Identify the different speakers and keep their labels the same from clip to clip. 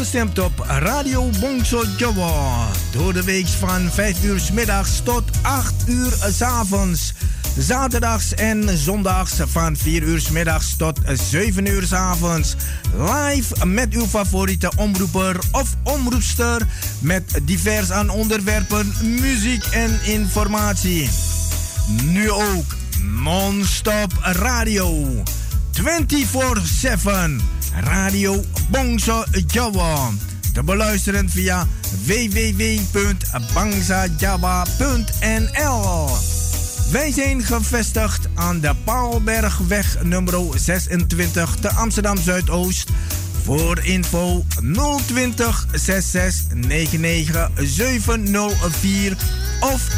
Speaker 1: afgestemd op Radio Bongso Jowo. Door de week van 5 uur s middags tot 8 uur s avonds. Zaterdags en zondags van 4 uur s middags tot 7 uur s avonds. Live met uw favoriete omroeper of omroepster. Met divers aan onderwerpen, muziek en informatie. Nu ook non-stop radio. 24-7. Radio Bongso Jawa. Te beluisteren via www.bangsajawa.nl. Wij zijn gevestigd aan de Paalbergweg nummer 26 te Amsterdam Zuidoost. Voor info 020 66 99 704 of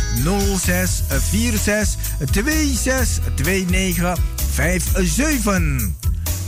Speaker 1: 06 46 26 29 57.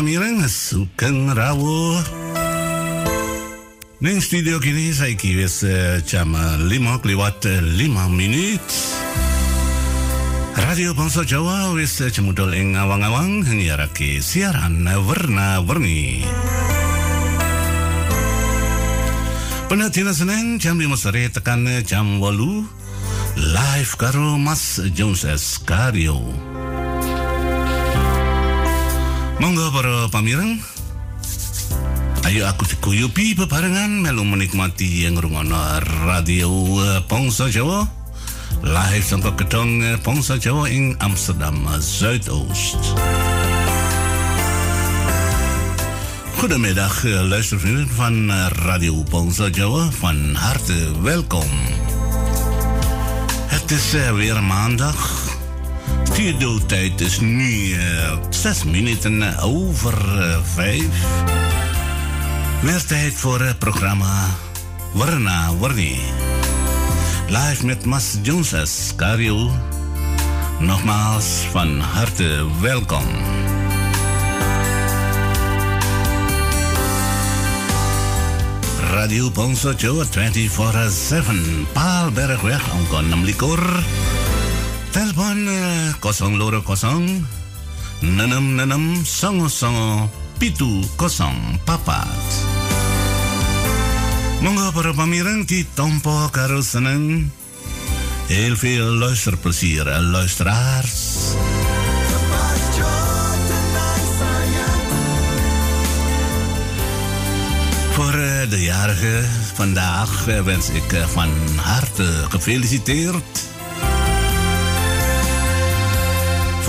Speaker 2: Eh, pamireng sugeng rawuh. Ning studio kini saya wis eh, jam 5 lewat 5 menit Radio Bangsa Jawa wis cemudol ing awang-awang nyiarake siaran warna-warni Penatian Senin jam 5 sore tekan jam 8 live karo Mas Jones Kario. Monggo para pamireng. Ayo aku dikuyupi bebarengan melu menikmati yang rungono radio Pongso Jawa. Live sangka gedong Pongso Jawa ing Amsterdam Zuidoost. Goedemiddag luistervrienden van Radio Pongso Jawa. Van harte welkom. Het is weer maandag Studio-tijd is nu uh, zes minuten over uh, vijf. Weer tijd voor het programma Warna Warni. Live met Mas Jones Cario. Nogmaals van harte welkom. Radio Joe 24-7 Paalbergweg, angka 6 Telepon kosong loro kosong nenem nenem pitu kosong papat. Monggo para pamirang di tompo karo. Heel veel luisterplezier, luisteraars. Voor de jarige
Speaker 3: vandaag wens ik van harte gefeliciteerd.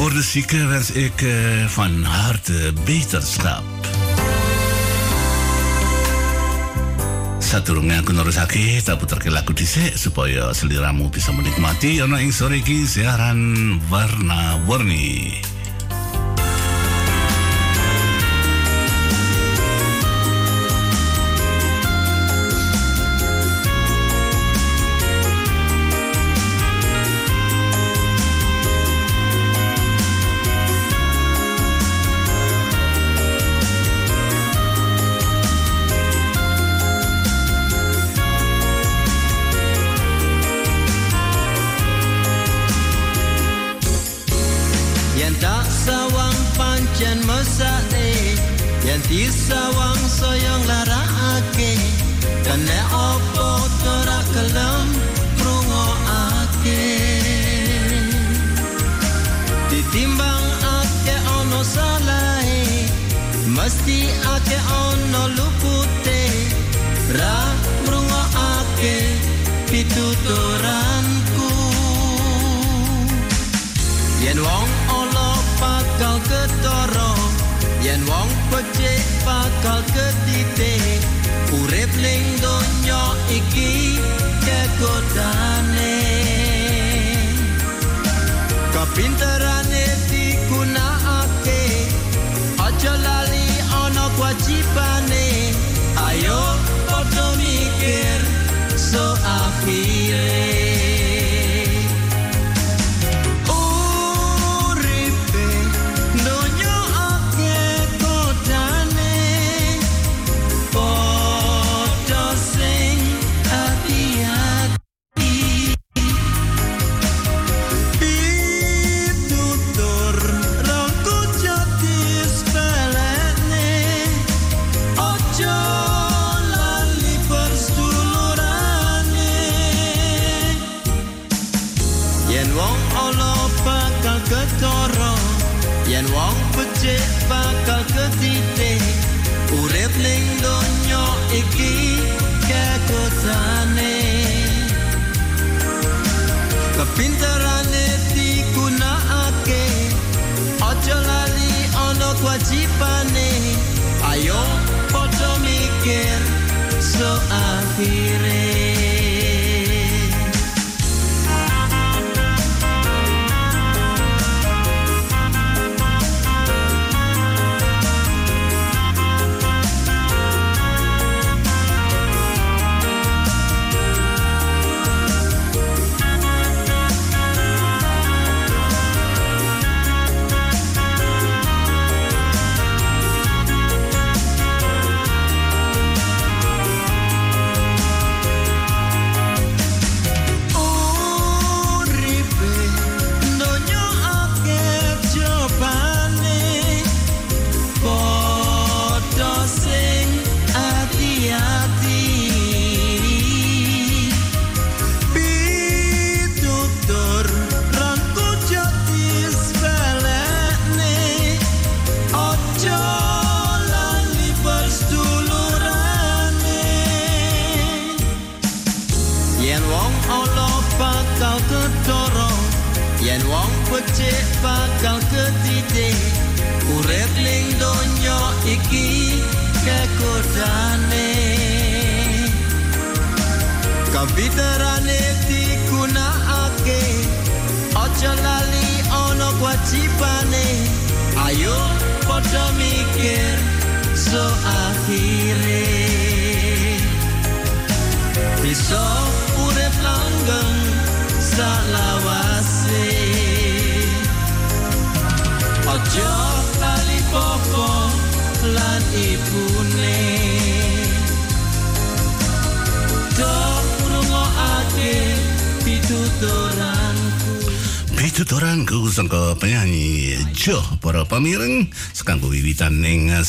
Speaker 3: Voor de zieken wens ik van harte beterschap. Saturungan aku nerusake tak putarke lagu dhisik supaya seliramu bisa menikmati ana ing sore iki siaran warna-warni.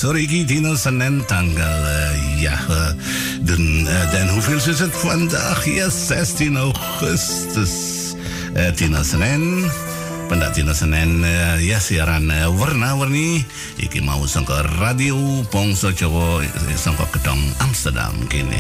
Speaker 3: Sore iki dina Senin tanggal ya dan dan hoeveel is het vandaag? Ya 16 Augustus. Dina Senin pendak dina Senin ya siaran warna-warni iki mau sangka radio Pongso Jawa sangka gedong Amsterdam kini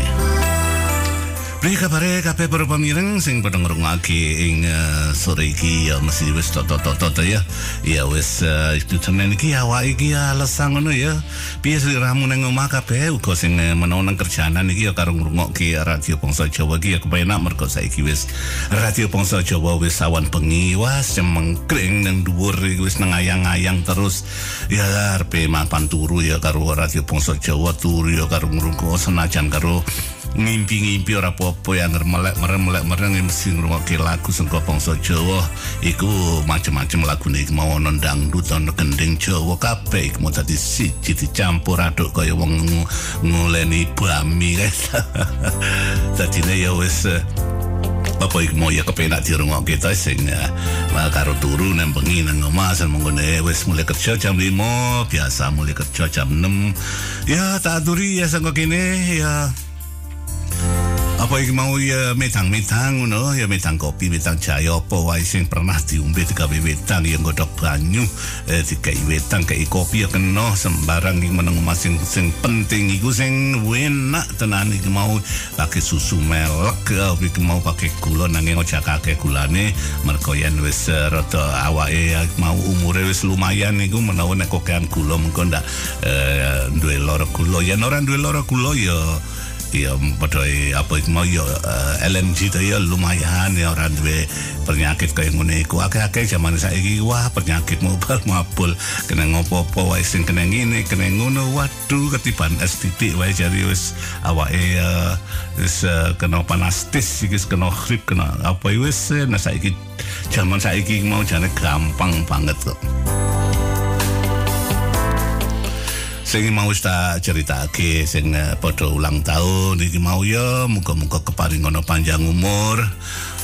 Speaker 2: Pri kabare kabeh para pamireng sing padha ngrungokake ing uh, sore iki ya mesti wis tot tot tot ya. Ya wis uh, itu tenan iki awak iki ya lesang ngono ya. Piye sliramu nang omah kabeh uga sing uh, menawa nang kerjaanan iki ya karo ngrungokke radio Bangsa Jawa iki ya kepenak mergo saiki wis radio Bangsa Jawa wis awan bengi was cemengkring nang dhuwur wis nang ayang-ayang terus ya arep mapan turu ya karo radio Bangsa Jawa turu ya karo ngrungok senajan karo ngimpi-ngimpi ora apa-apa yang melek merem melek merem mesti ngrungokke lagu saka bangsa Jawa. Iku macam-macam lagu nih mau ono dangdut ono gending Jawa kabeh. Mau dadi siji dicampur aduk kaya wong nguleni bami guys dadi ya wis apa iku mau ya kepenak dirungokke ta sing uh, karo turu nang bengi nang omah. Sen menggone wis mulai kerja jam 5 biasa mulai kerja jam 6 ya tak aturi ya sangko kene ya apa iki mau ya metang-metang ngono ya metang kopi metang jahe apa wae sing pernah diombe digawe wetang ya godhok banyu eh dikai wetang kai kopi ya kena sembarang iki meneng sing sing penting iku sing enak tenan iki mau pakai susu melek iki mau pakai gula nanging aja kakek gulane mergo yen wis rada awake mau umure wis lumayan iku menawa nek kokean gula mengko ndak eh duwe lara gula yen ora duwe lara gula ya ya padha apa iku mau ya uh, LMG to ya lumayan ya ora duwe penyakit kaya ngene iku. Akeh-akeh zaman saiki wah penyakit mobile mabul. Kena ngopo-opo wae sing kena ngene kena ngono waduh ketiban STD wae jadi wis awake uh, wis uh, kena panastis iki kena grip kena apa wis nah saiki zaman saiki mau jane gampang banget kok sing mau tak ceritake sing uh, padha ulang tahun iki mau ya muga-muga keparing ana panjang umur.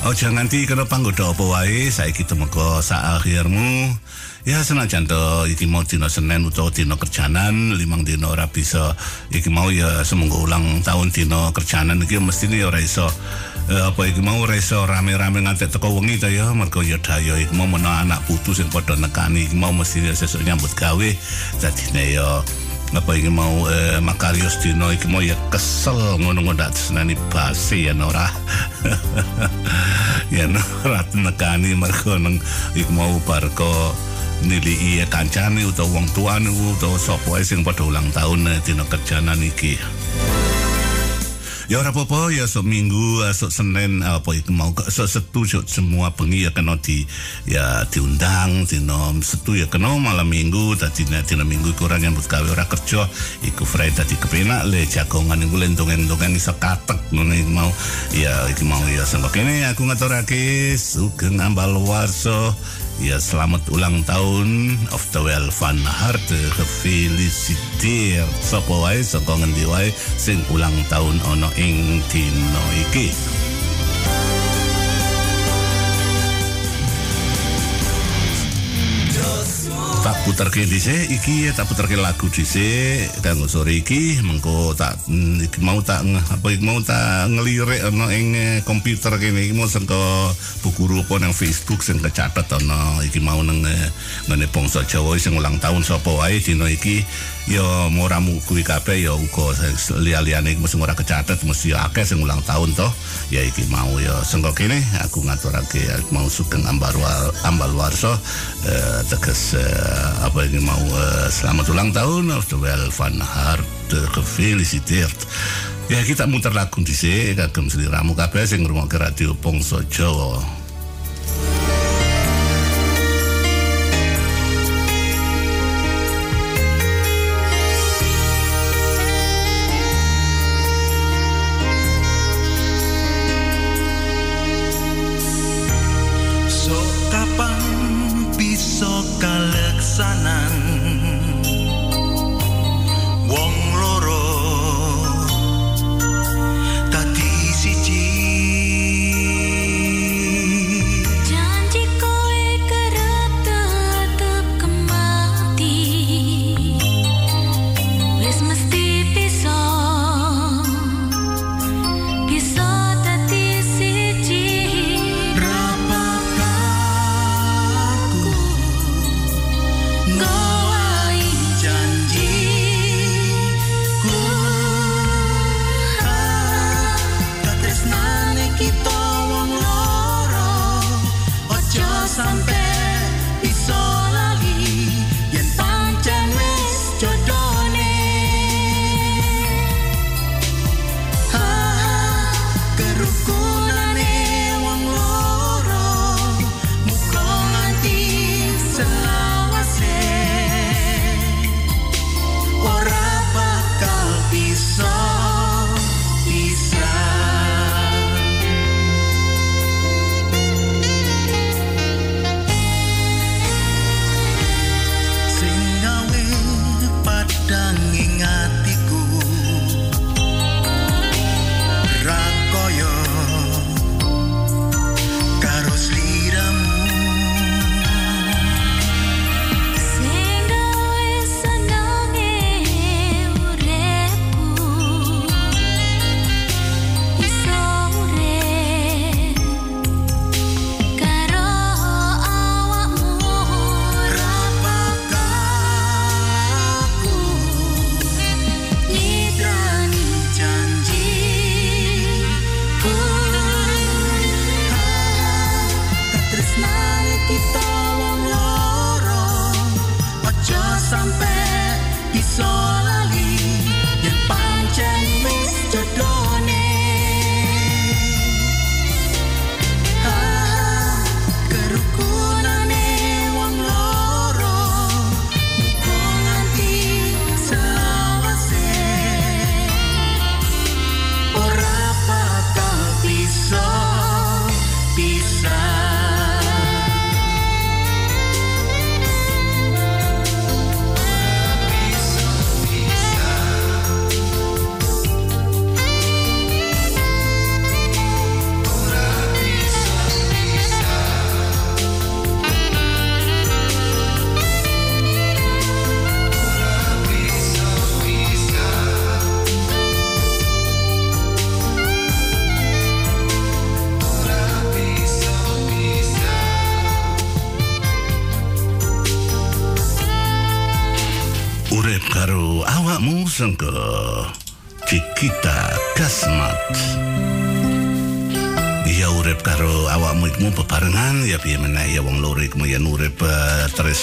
Speaker 2: Oh jangan nganti kena panggoda apa wae saiki temeka sak akhirmu. Ya senajan to iki mau dina Senin utawa dina kerjanan limang dina ora bisa. Iki mau ya semoga ulang tahun dina kerjanan iki mesti ora iso uh, apa iki mau ora iso rame-rame nganti teko wengi ta ya. Mergo ya daya iki mau menawa anak putu sing padha nekani iki mau mesti sesuk nyambut gawe. Dadine ya apa iki mau eh, Makarios Dino iki mau ya kesel ngono-ngono dak senani basi ya ora ya ora nekani mergo nang iki mau barko nili kancane utawa wong tuane utawa sapa sing padha ulang tahun dina kerjanan iki Ya ora apa-apa ya sok minggu sok Senin apa itu mau sok setu semua bengi ya kena di ya diundang dino setu ya kena malam minggu. Tadi dina minggu kurang yang gawe ora kerja iku Friday tadi kepenak. Le jagongan iku lendong-lendongan iso katek ngono mau. Ya iki mau ya sampe kene. Aku ngaturake sugeng ambal warso Ya selamat ulang tahun of the well van harte gefeliciteer sapa wae saka ngendi wae sing ulang tahun ana ing dina iki. Tak putar ke dise iki tak putar ke lagu dise kanggo sore iki mengko tak iki mau tak apa mau tak ngelirik ana ing komputer kene iki. Mau sengko buku rupa nang Facebook sing kecatet ana. Iki mau nang ngene bangsa Jawa sing ulang tahun sapa wae dina iki ya moramu kuwi kabeh ya uga liya-liyane mesti ora kecatet mesti akeh sing ulang tahun toh. Ya iki mau ya sengko kene aku ngaturake mau sugeng ambar ambal warso uh, teges uh, apa ini mau uh, selamat ulang tahun of well van harte gefeliciteerd ya kita muter lagu di sini kagem seliramu kabeh sing ngrungokke radio Pongso Jawa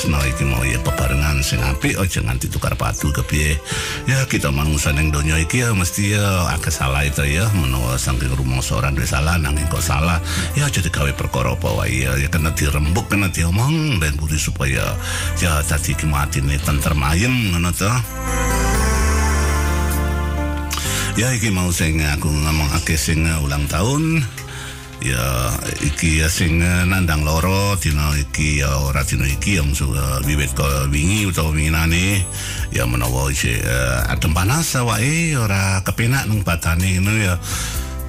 Speaker 2: tresno iki mau ya bebarengan sing apik aja nganti tukar padu kepiye. Ya kita manungsa ning donya iki ya mesti ya akeh salah itu ya menawa saking rumangsa ora duwe salah nanging kok salah ya aja digawe perkara apa wae ya, ya kena dirembuk kena diomong ben budi supaya ya dadi ki matine tentrem ayem ngono to. Ya iki mau sing aku ngomong akeh sing ulang tahun. Ya iki ya sing nandang loro dina iki ya ora dina iki yang suka wiwit ko wingi utawa winginane ya menawa iki uh, adem panas wae ora kepenak nang batane ngono ya.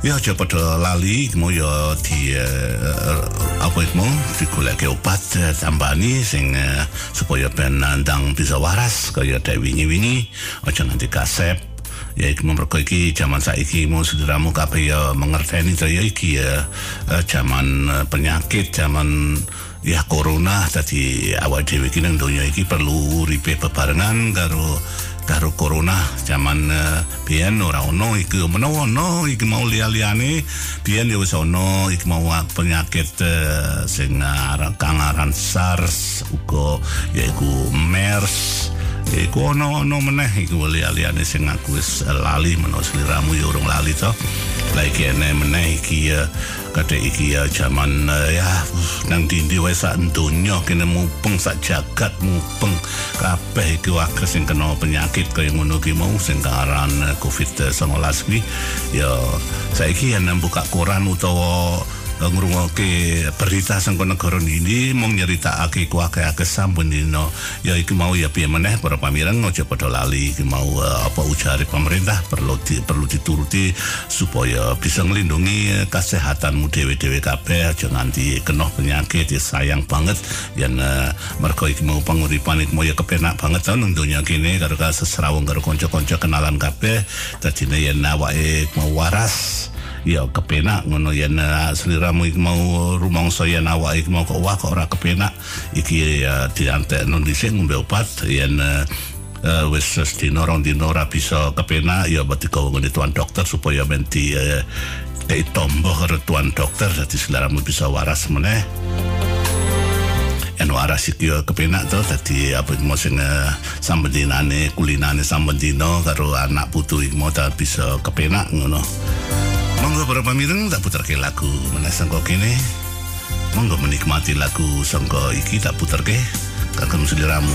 Speaker 2: Ya aja padha lali mau ya di uh, apa itu digoleke obat uh, tambani sing uh, supaya ben nandang bisa waras kaya dek wingi-wingi aja nanti kasep ya iki mereka iki zaman saiki mau saudaramu kabeh ya mengerteni to ya iki ya. Uh, zaman uh, penyakit zaman ya corona tadi awal dhewe iki nang donya iki perlu uripe bebarengan karo karo corona. Zaman uh, biyen ora ono iki menawa ono iki mau liya-liyane biyen ya wis ono iki mau penyakit uh, sing aran kang aran SARS uga yaiku MERS Iku ono meneh iku liya-liyane sing aku wis lali menawa sliramu ya urung lali to. Lah iki ene meneh iki ya kate iki ya jaman ya nang dindi wae sak donya kene mupeng sak jagat mupeng kabeh iki akeh sing kena penyakit kaya ngono ki mau sing karan Covid-19 kuwi ya saiki yen buka koran utawa ngrungokke berita sangko negara ini mung nyeritakake ku akeh-akeh sampun dino ya iki mau ya piye meneh para pamireng aja padha lali. Iki mau uh, apa ujare pemerintah perlu di, perlu dituruti supaya bisa nglindungi kesehatanmu dhewe-dhewe kabeh. Aja nganti kena penyakit ya sayang banget. Yen uh, mergo iki mau panguripan iki mau ya kepenak banget. To nang donya kene karo sesrawung karo kanca-kanca kenalan kabeh. Dadine yen awake mau waras ya kepenak ngono yen sliramu iki mau rumangsa yen awak iki mau kok wah kok ora kepenak. Iki ya diantekno dhisik ngombe obat yen uh, wis dino rong dino ora bisa kepenak ya berarti kau ngene tuan dokter supaya menti uh, kayak tombo karo tuan dokter. Jadi sliramu bisa waras meneh. Yen waras iki kepenak to dadi apa mau sing sambendinane kulinane sambendino karo anak putu iki mau bisa kepenak ngono Monggo para pamireng tak puterke lagu meneh sangko kene. Monggo menikmati lagu sangko iki tak puterke kagem seliramu.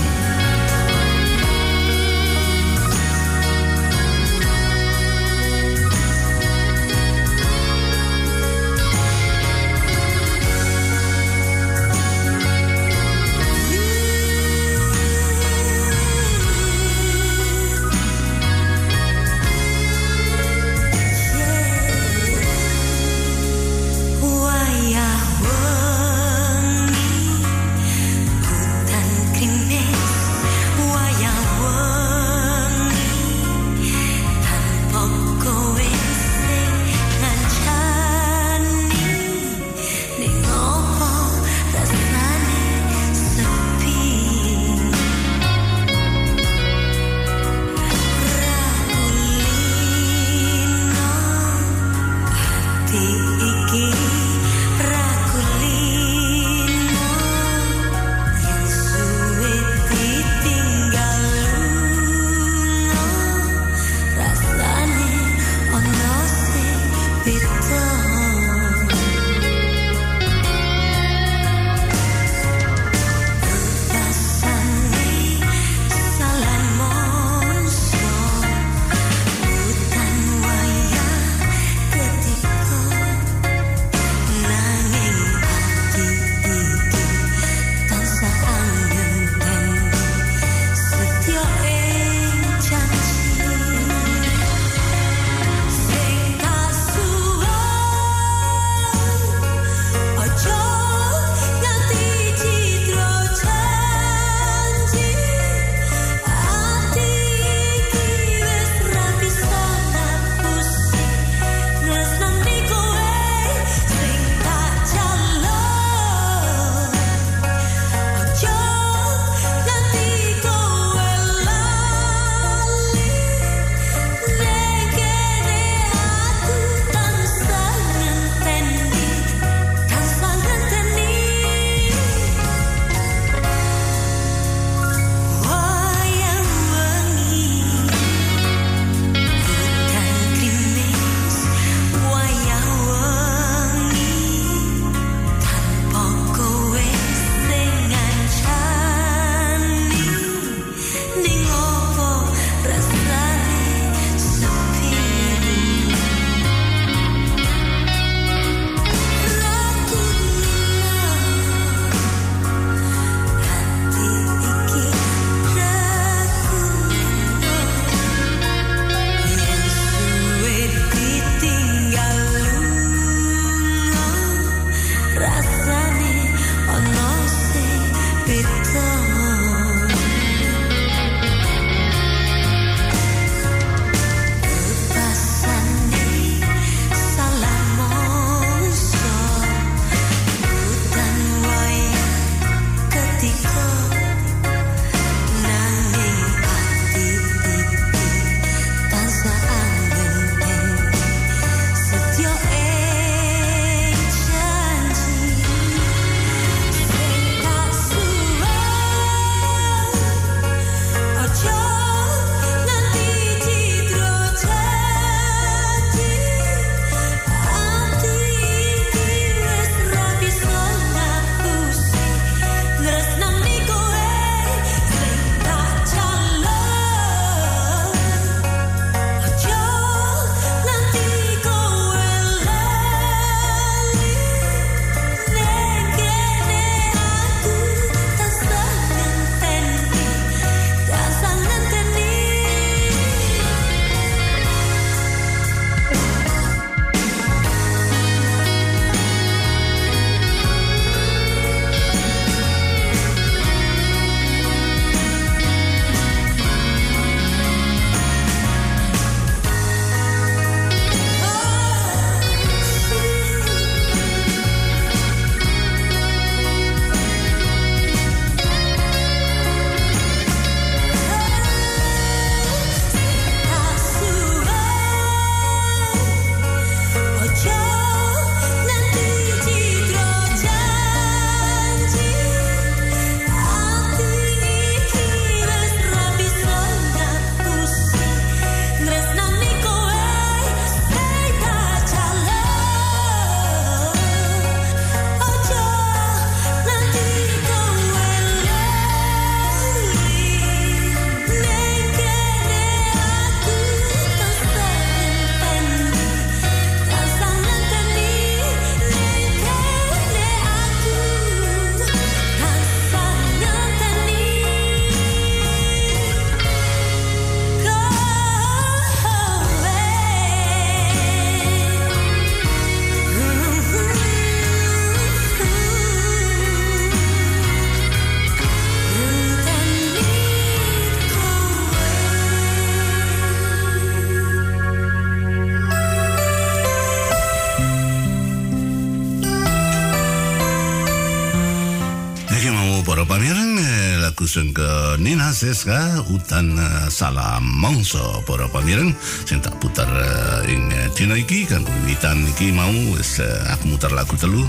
Speaker 2: Seska Utan eh, Salam Mongso para pamireng sing tak putar eh, ing eh, dina iki kan wiwitan iki mau wis eh, aku muter lagu telu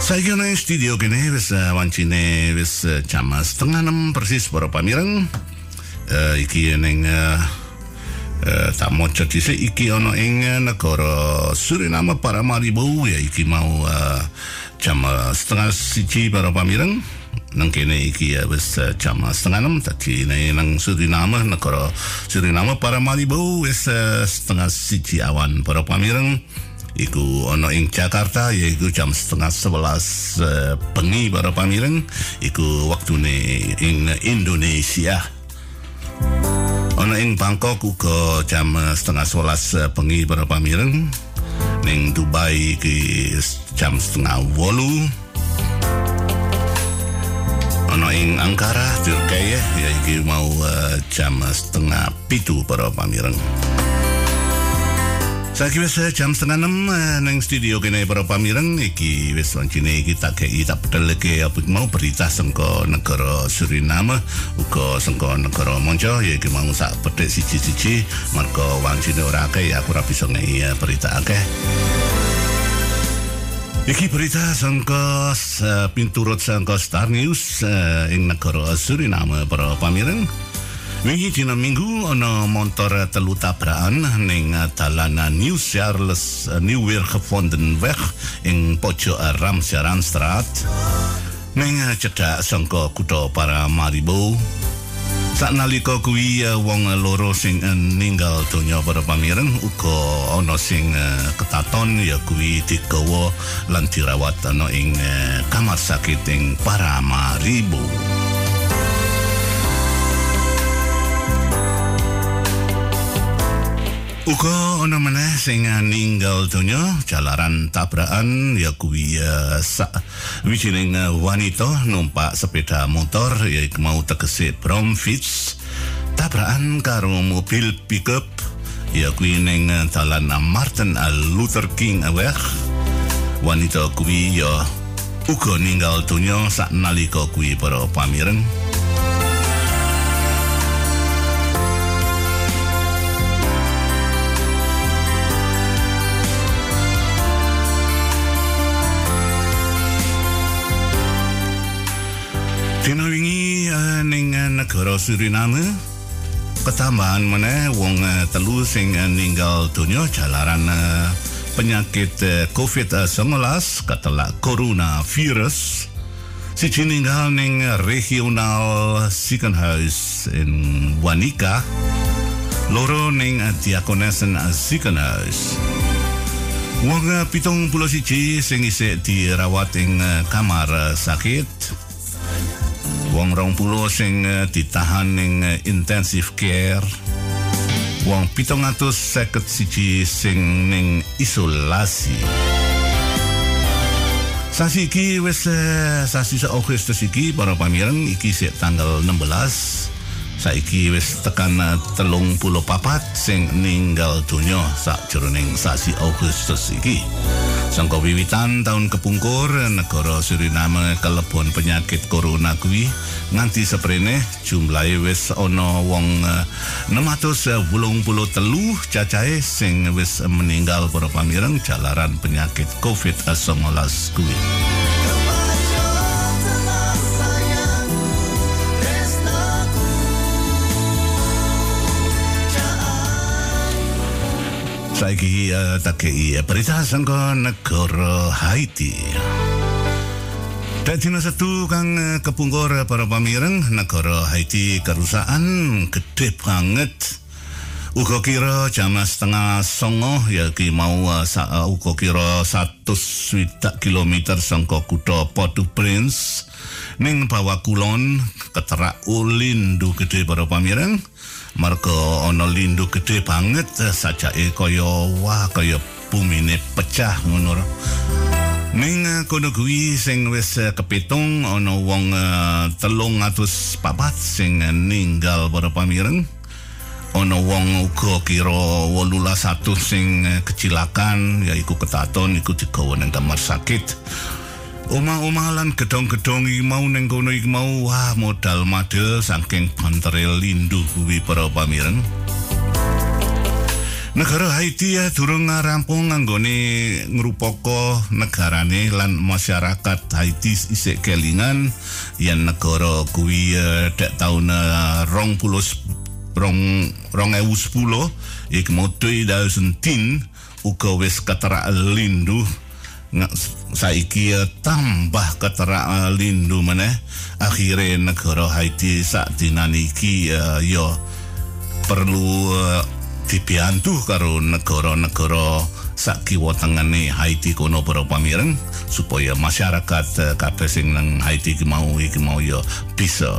Speaker 2: Saya kena studio kene wis uh, wancine wis uh, jam setengah enam persis para pamireng. Uh, iki ning uh, uh, tak moco dhisik iki ana ing uh, negara Suriname Paramaribo ya iki mau uh, jam uh, setengah siji para pamireng. Nang kene iki ya wis uh, jam setengah enam tadi nang Suriname negara Suriname Paramaribo wis uh, setengah siji awan. Para pamireng. Iku ono ing Jakarta yaiku jam setengah sebelas uh, bengi para pamireng. Iku waktu ing Indonesia. Ono ing Bangkok uga jam setengah sebelas uh, bengi para pamireng. Ning Dubai iki jam setengah wolu Ono ing Ankara, Turki ya, yaiku mau uh, jam setengah pitu para pamireng. Saiki wis jam setengah enam uh, nang studio kene para pamireng iki wis wancine iki tak kei tak pedelke apa mau berita sengko negara Suriname uga sengko negara Monco ya iki mau sak petik siji-siji mergo wancine ora akeh ya aku ora bisa ngei berita akeh Iki berita sangka uh, pinturut sangka Star News uh, ing negara Suriname para pamireng Wingi dina minggu ana montor telu tabrakan ning dalan New Charles Nieuwer gevonden weg ing pojok Ramsjaranstraat ning cedhak sangka kutha Paramaribo Saknalika kuwi wong loro sing ninggal donya para pamireng uga ana sing ketaton ya kuwi digawa lan dirawat ana ing kamar sakit ing Paramaribo. Uga ana meneh sing ninggal donya jalaran tabrakan ya kuwi wijining wanita numpak sepeda motor ya mau tegese Bromwich. Tabrakan karo mobil pickup ya kuwi ning dalan Martin Luther King Aweg wanita kuwi ya uga ninggal donya sak nalika kuwi para pamireng negara Suriname ketambahan meneh wong uh, telu sing uh, ninggal donya jalaran uh, penyakit uh, COVID-19 katelak coronavirus. Siji ninggal ning regional Ziekenhuis in Wanika loro ning Diakonesen Ziekenhuis Wong uh, pitung puluh siji sing isik dirawat ing kamar sakit Wong rong puluh sing uh, ditahan ning uh, intensive care. Wong pitung atus seket siji sing ning isolasi. Sasi iki wis uh, sasi sa Agustus iki para pamireng iki sik tanggal 16 saiki wis tekan telung puluh papat sing ninggal donya sakjroning sasi Agustus iki. Sangka wiwitan tahun kepungkur negara Suriname kelebon penyakit corona kuwi nganti seprene jumlahe wis ana wong uh, 683 cacahe sing wis meninggal para pamireng jalaran penyakit COVID-19 kuwi. Saiki tak kei berita sangka negara Haiti. Dadi satu kang uh, kepungkur para pamireng negara Haiti kerusakan gede banget. Uga kira jam setengah songo ya ki mau uh, sa, uga kira satu swidak kilometer sangka kutha Port-au-Prince ning bawah kulon keterak ulindu gede para pamireng. Marga ana lindu gede banget sajake kaya wah kaya bumine pecah ngono. Ning kono kuwi sing wis kepitung ana wong telung atus papat sing ninggal para pamireng. Ana wong uga kira 18 sing kecilakan yaiku ketaton iku digawa nang kamar sakit. Omah-omah lan gedong-gedong iki mau ning kono iki mau wah modal madel saking pantere lindu kuwi para pamireng. Negara Haiti ya durung rampung nganggone ngrupaka negarane lan masyarakat Haiti isih kelingan yen negara kuwi uh, dek taun uh, rong puluh rong rong ewu mau 2010 uga wis keterak lindu saiki tambah keterak uh, lindu meneh. Akhire negara Haiti sak dinani iki uh, yo perlu uh, dibiantu karo negara-negara sak kiwa tengene Haiti kono para pamireng supaya masyarakat kabeh sing nang Haiti iki mau iki mau yo bisa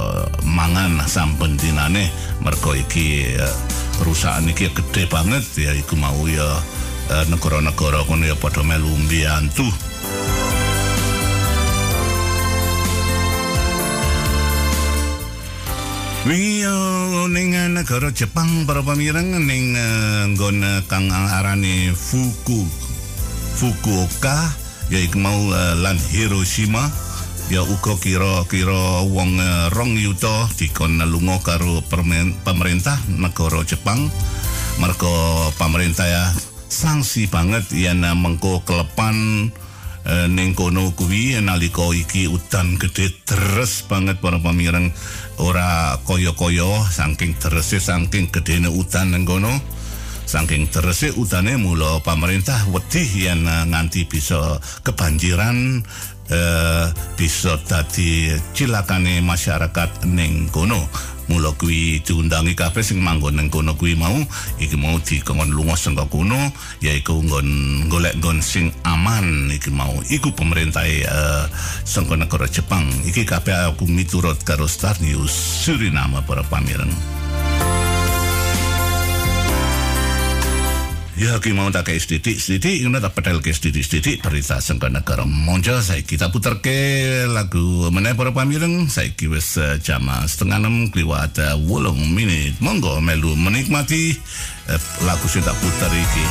Speaker 2: mangan sampun dinane mergo iki perusahaan iki gede banget ya iku mau ya negara-negara kono ya padha melu mbiyantu. Wingi ning negara Jepang para pamireng ning uh, nggon kang arane Fuku Fukuoka ya mau lan Hiroshima ya uga kira-kira wong rong yuta dikon lunga karo pemerintah negara Jepang mergo pemerintah ya sanksi banget yen mengko kelepan uh, ning kono kuwi nalika iki udan gede terus banget para pamireng. Ora kaya-kaya saking terus saking gedene udan ning kono. Saking terus udane mula pemerintah wedi yen nganti bisa kebanjiran uh, bisa dadi cilakane masyarakat ning kono mula kuwi diundangi kabeh sing manggon nang kono kuwi mau iki mau dikon lunga saka kono yaiku nggon golek nggon sing aman iki mau. Iku pemerintah uh, saka negara Jepang. Iki kabeh aku miturut karo Star News Suriname para pamireng Ya, ki mau tak sedidik sedidik, ini tak pedal ke sedidik sedidik berita sengka negara monjo. Saya kita putar ke lagu meneh para pamireng. Saya kiwes uh, jam setengah enam kliwat uh, wolong menit. Monggo melu menikmati uh, lagu tak putar iki.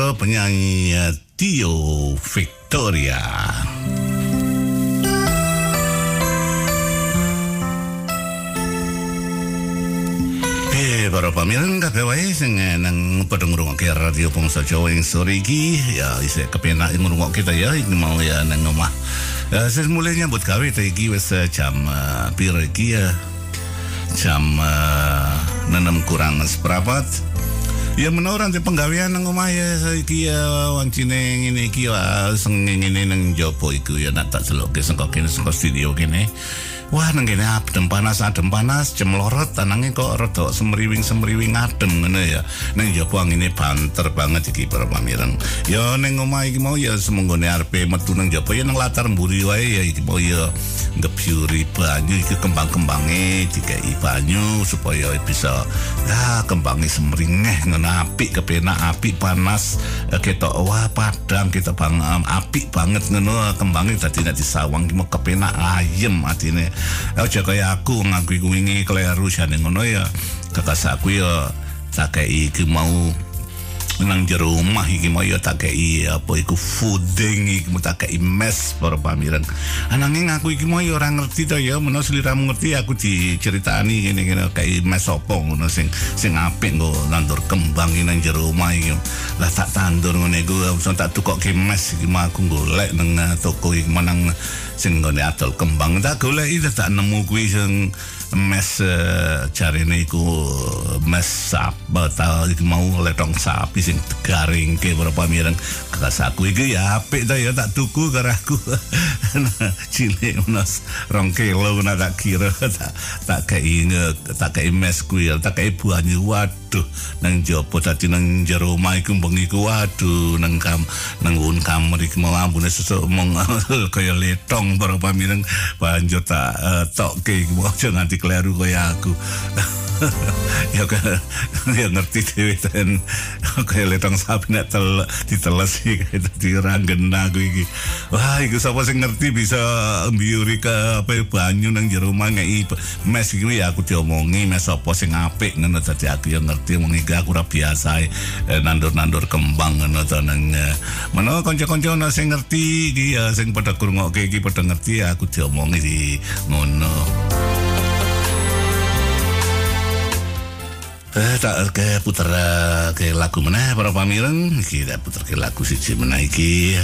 Speaker 2: Sangka penyanyi uh, Tio Victoria. Eh, para pamirang kabeh wae sing eh, nang padha ngrungokke radio Pongso Jawa ing sore iki ya isih kepenak ngrungokke kita ya iki mau ya nang omah. Ya sing mulai nyambut gawe ta iki wis eh, jam uh, piro iki ya. Jam uh, 6 kurang seprapat. Ya menurut nanti penggawean nang omah saiki ya wancine ngene iki ya sing ngene nang jopo iku ya nak tak celokke saka kene saka studio kene. Wah nang kene adem panas adem panas jam lorot tanange kok rada semriwing semriwing adem ngono ya. Nang jopo angine banter banget iki para pamireng. Ya nang omah iki mau ya semonggone arepe metu nang jopo ya nang latar mburi wae ya iki mau ya ngebyuri banyu iki kembang-kembange dikai banyu supaya bisa ya kembange semringeh ngono apik kepenak apik panas. Eh, ketok wah padang kita bang um, apik banget ngono kembange dadi nek disawang ki kepenak ayem atine aja kaya aku ngaku wingi kleru jane ngono ya. Kekas aku ya tak iki mau nang jero omah iki ya tak kei apa iku fooding iki tak kei mes para pamiran. Ananging aku iki ya ora ngerti to ya menawa sliramu ngerti aku diceritani ngene ngene kei mes apa ngono sing sing apik nggo nandur kembang iki nang jero omah iki. Lah tak tandur ngene iku tak tukokke mes iki mau aku golek nang toko iki menang sing nggone adol kembang. Tak golek iki tak nemu kuwi sing mes uh, jarine iku mes sap ta mau letong sapi sing garing ke berapa mireng kekas aku iki ya apik ta ya tak tuku karo aku. Cilik menos rong kilo na tak kira tak tak kei tak kei mes kuwi tak kei banyu waduh nang jopo dadi nang jero omah iku bengi waduh nang kam nang un kamar iki mau ambune sesuk mong kaya letong berapa mireng banjur tak uh, tokke mau aja nganti kleru kaya aku. Ya ya ngerti dewe ten kaya letong sapi nek tel diteles iki dadi ora ngena aku iki. Wah iku sapa sing ngerti bisa mbiuri ke apa banyu nang jero omah ngeki mes iki ya aku diomongi mes sapa sing apik ngono dadi aku ya ngerti iki aku ora biasa eh, nandur-nandur kembang ngono to nang eh, menawa kanca-kanca ana sing ngerti iki ya sing padha krungokke iki padha ngerti aku diomongi di ngono. Eh, tak ke puter ke lagu mana para pamireng. Iki tak puter ke lagu siji mana iki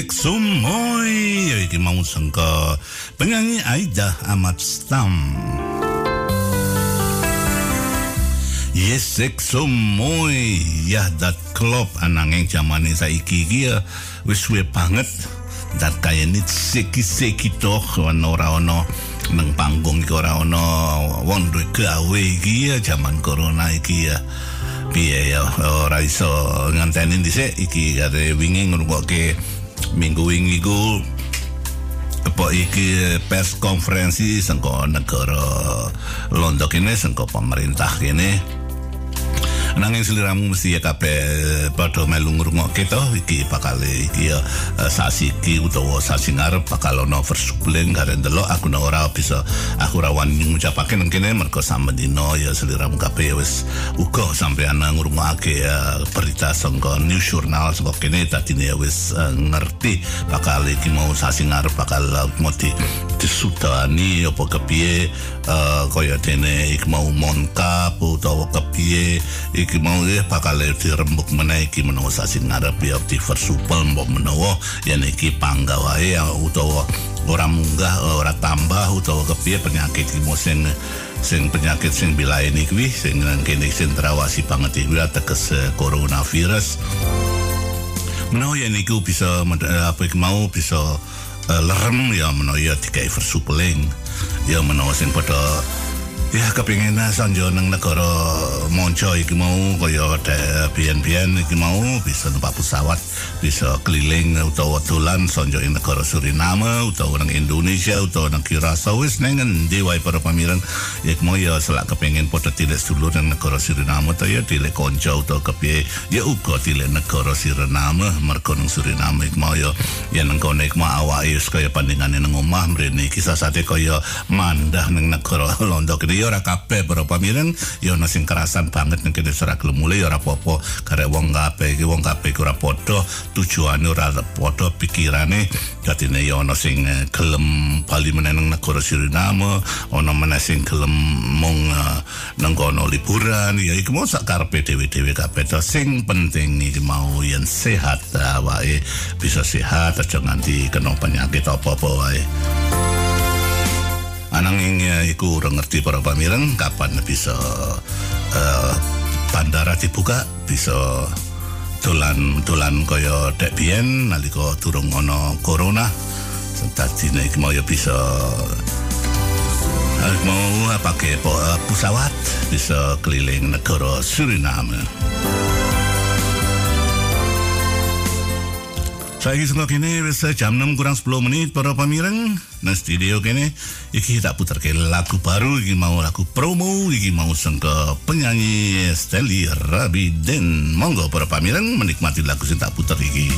Speaker 2: Sek Sumoy iki mau sangka. Penyanyi Aida Amat Stam. Yes Sumoy ya dat klop. Ananging zamane saiki iki ya wis suwe banget. Dat kaya nit seki seki toh ora ono nang panggung iki ora ono wong duwe gawe iki ya zaman corona iki ya. Piye ya ora iso nganteni dhisik. Iki kate wingi ngrungokke minggu wingi apa iki pers konferensi sangko negara Londo kene sangko pemerintah kene nanging seliramu mesti ya kabeh padha melu ngrungokke to iki bakal iki ya eh, sasi iki utawa sasi ngarep bakal ono versukuling kare ndelok aku ora bisa aku ora wani ngucapake nang kene mergo samedina ya seliramu kabeh wis uga sampeyan ngrungokke ya berita sangka news journal sangka kene tadi ya wis ngerti bakal iki mau sasi ngarep bakal uh, moti disudani apa kepiye uh, kaya dene ik mau monkap utawa kepiye iki mau ya bakal dirembuk meneh iki menawa sasi ngarep ya di versupel mbok menawa yen iki panggawae utawa ora munggah ora tambah utawa kepiye penyakit iki sing sing penyakit sing bila ini kuwi sing nang kene sing terawasi banget iki ateges coronavirus. Menawa yen iku bisa apa iki mau bisa lerem ya menawa dikai versupeling ya menawa sing padha Ya kepingin sanjo nang negara monco. Iki mau kaya bian-bian iki mau bisa numpak pesawat bisa keliling utawa dolan sanjo ing negara Suriname utawa nang Indonesia utawa nang Kirasa wis nang endi wae para pamireng ya mau ya selak kepingin padha tilik dulur nang negara Suriname ta ya tilik kanca utawa kepiye? Ya uga tilik negara Suriname mergo nang Suriname iki mau ya. Ya nang kono iki mau awake kaya pandingane nang omah mrene. Kisah sate kaya mandah nang negara Londo ya ora kabeh para pamireng ya ana sing kerasan banget nek kene ora gelem mulih ora apa-apa. Karek wong kabeh iki wong kabeh ora padha tujuane ora padha pikirane. Dadi ya ana sing eh, gelem bali meneng negara Suriname ana meneh sing gelem mung uh, nang kono liburan. Ya iku mau sak karepe dhewe-dhewe kabeh to. Sing penting iki mau yen sehat awake bisa sehat aja nganti kena penyakit apa-apa wae ananging iku ora ngerti para pamireng kapan bisa uh, bandara dibuka bisa dolan dolan kaya dek biyen nalika durung ana corona dadi nek mau bisa uh, mau pakai pesawat bisa keliling negara Suriname. Saya sengok kini bisa jam 6 kurang 10 menit para pamireng. Nah studio kini iki tak putar ke lagu baru iki mau lagu promo iki mau sengke penyanyi Steli Rabi Den monggo para pamireng menikmati lagu sing tak putar iki.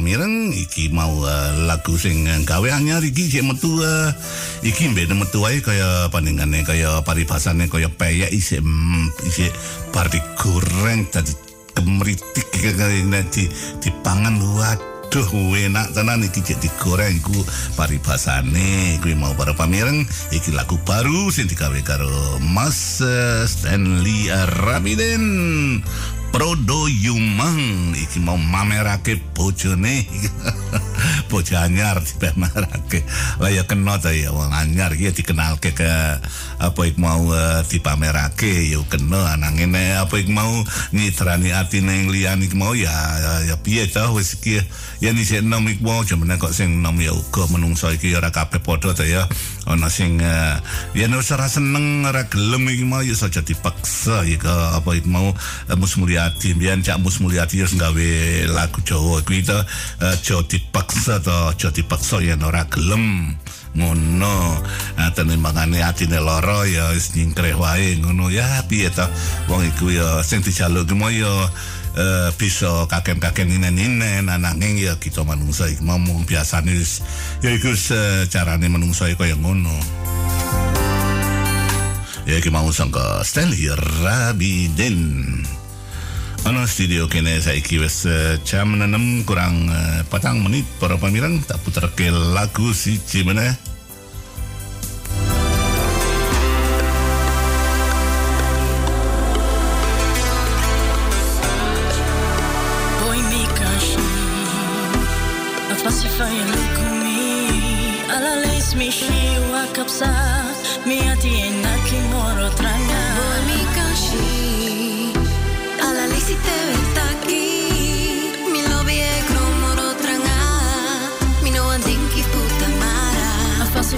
Speaker 2: Pamireng iki mau uh, lagu sing gawe anyar iki sing metu uh, iki mbene metu wae kaya paningane kaya paribasane kaya peyek isi mm, isi parti goreng tadi kemritik kaya di dipangan. Waduh enak tenan iki cek digoreng iku paribasane kuwi mau para pamireng iki lagu baru sing digawe karo Mas Stanley Rabiden Prodo Yumang iki mau mamerake bojone. Bojo anyar dipamerake lah ya kena ta ya wong anyar iki dikenalke ke apa ik mau uh, dipamerake. Ya kena nanging apa ik mau nyitrani atine liyane iki mau ya ya, ya piye ta wis iki ya. Ni sing nom ik mau jemene kok sing nom ya uga menungso iki ora kabeh padha ta ya. Ana sing uh, ya ora seneng ora gelem iki mau ya saja dipaksa ya apa ik mau uh, mus Mulyadi mbiyen Cak Mus Mulyadi wis gawe lagu Jawa. Kuwi to uh, Jawa dipaksa to? Jawa dipaksa yen ora gelem. Ngono. Atene mangane atine lara ya wis nyingkreh wae ngono. Ya piye to? Wong iku ya sing dijaluk ki ya uh, bisa kakek-kakek ninen-ninen nanging ya kita manungsa iki ngomong biasa wis ya iku uh, carane manungsa iku kaya ngono. Ya iki mau sangka Stanley Rabiden Ano studio kene saiki wis jam 6 kurang uh, patang menit para pamirang tak putar ke lagu si.
Speaker 4: Boy mi kashi Afasifaya lukumi Ala leis mi shi wakapsa Mi ati enaki moro tranga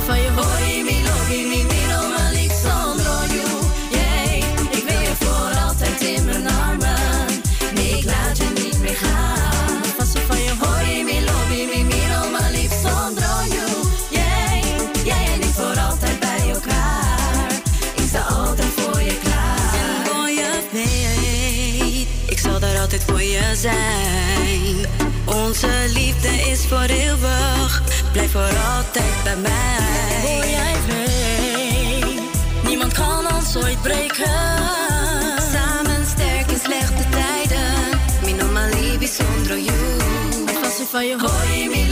Speaker 5: for your. Onze liefde is voor eeuwig, blijf voor altijd bij mij.
Speaker 4: Boy jij weet Niemand kan ons ooit breken
Speaker 5: Samen sterk in slechte tijden. Mi no malibi zonder you.
Speaker 4: Afasifaya
Speaker 5: Hoi, mi lobby, mi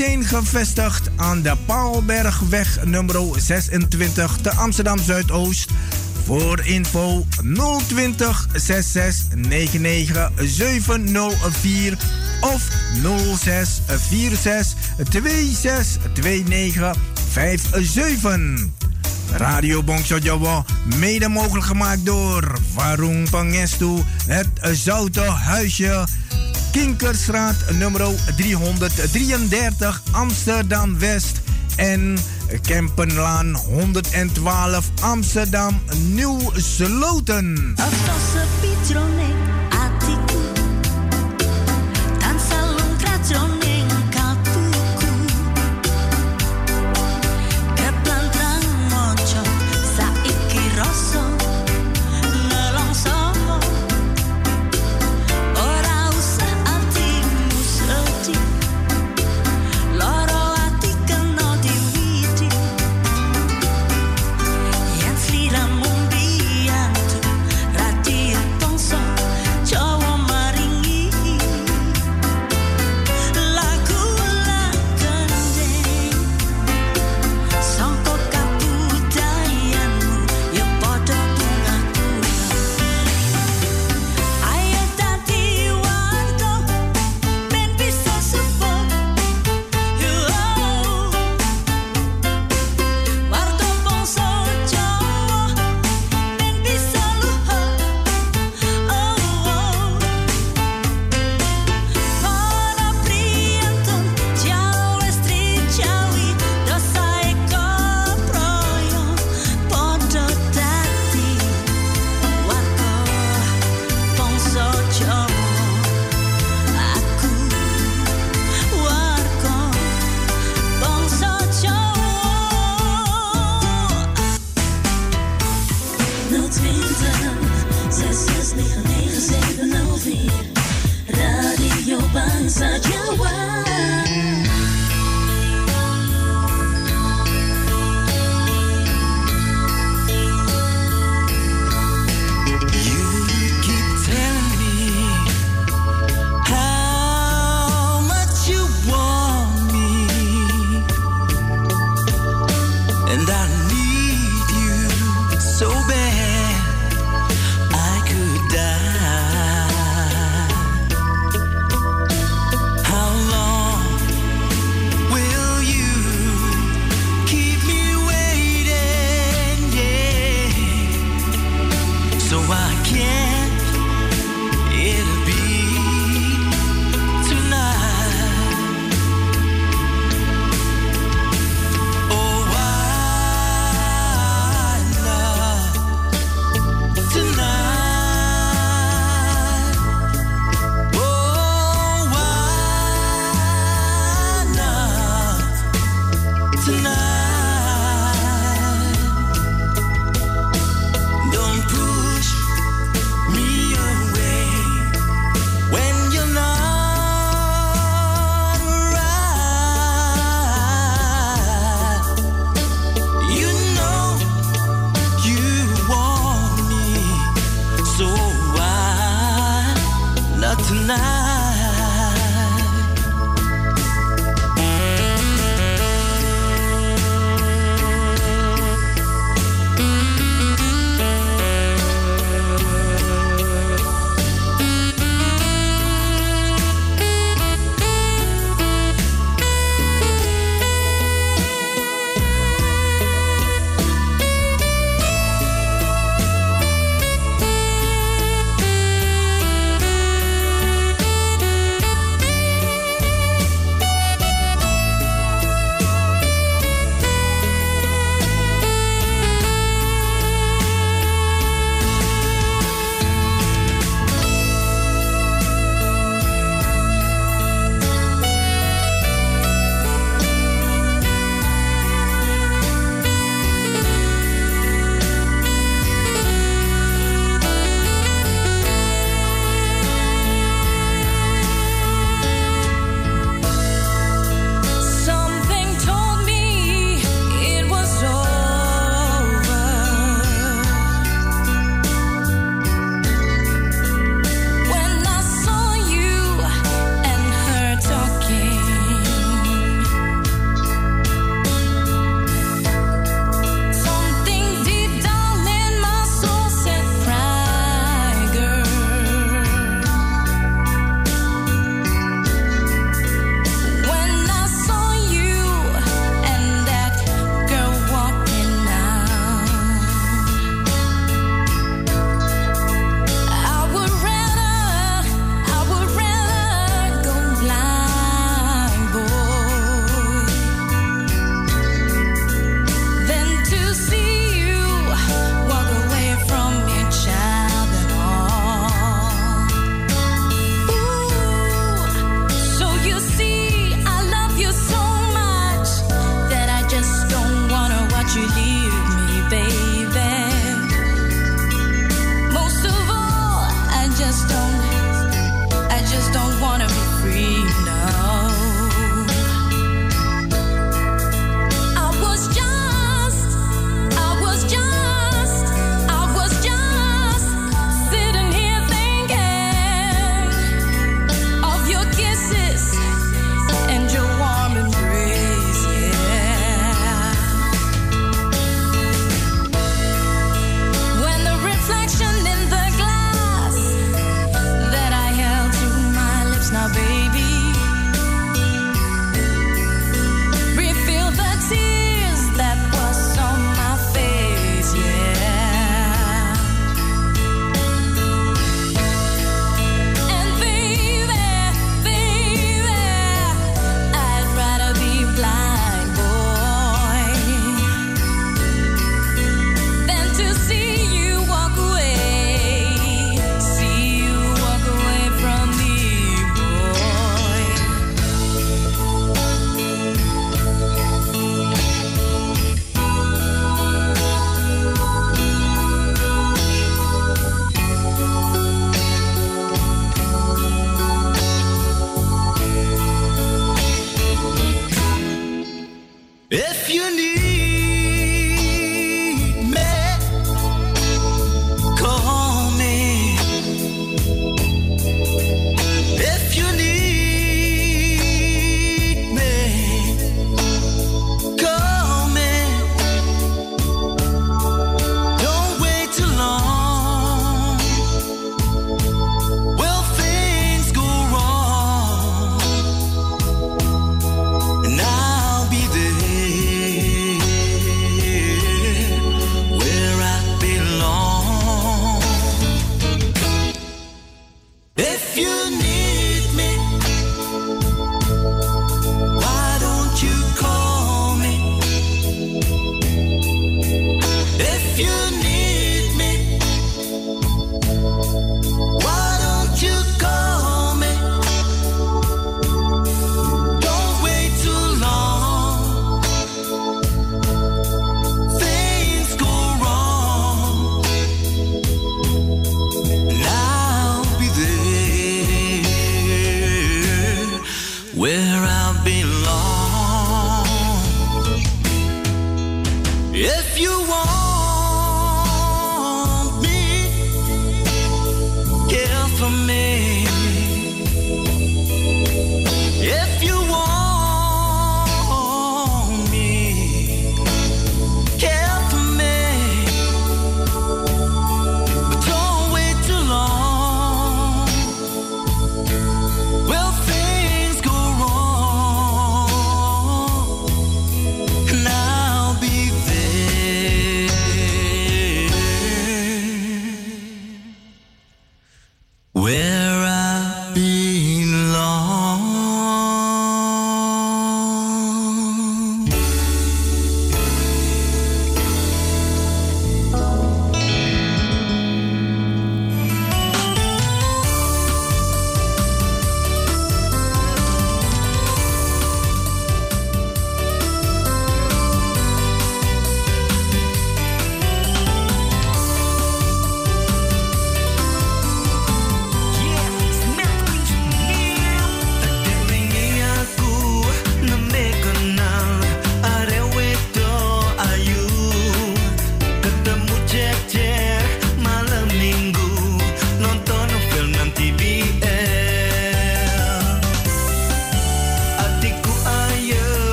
Speaker 1: gevestigd aan de Paalbergweg nummer 26 te Amsterdam Zuidoost. Voor info 020 66 99 704 of 06 46 26 29 57. Radio Bongso Jawa, mede mogelijk gemaakt door Warung Pangestu, het Zoute Huisje, Kinkerstraat nummer 333 Amsterdam West en Kempenlaan 112 Amsterdam Nieuw Sloten.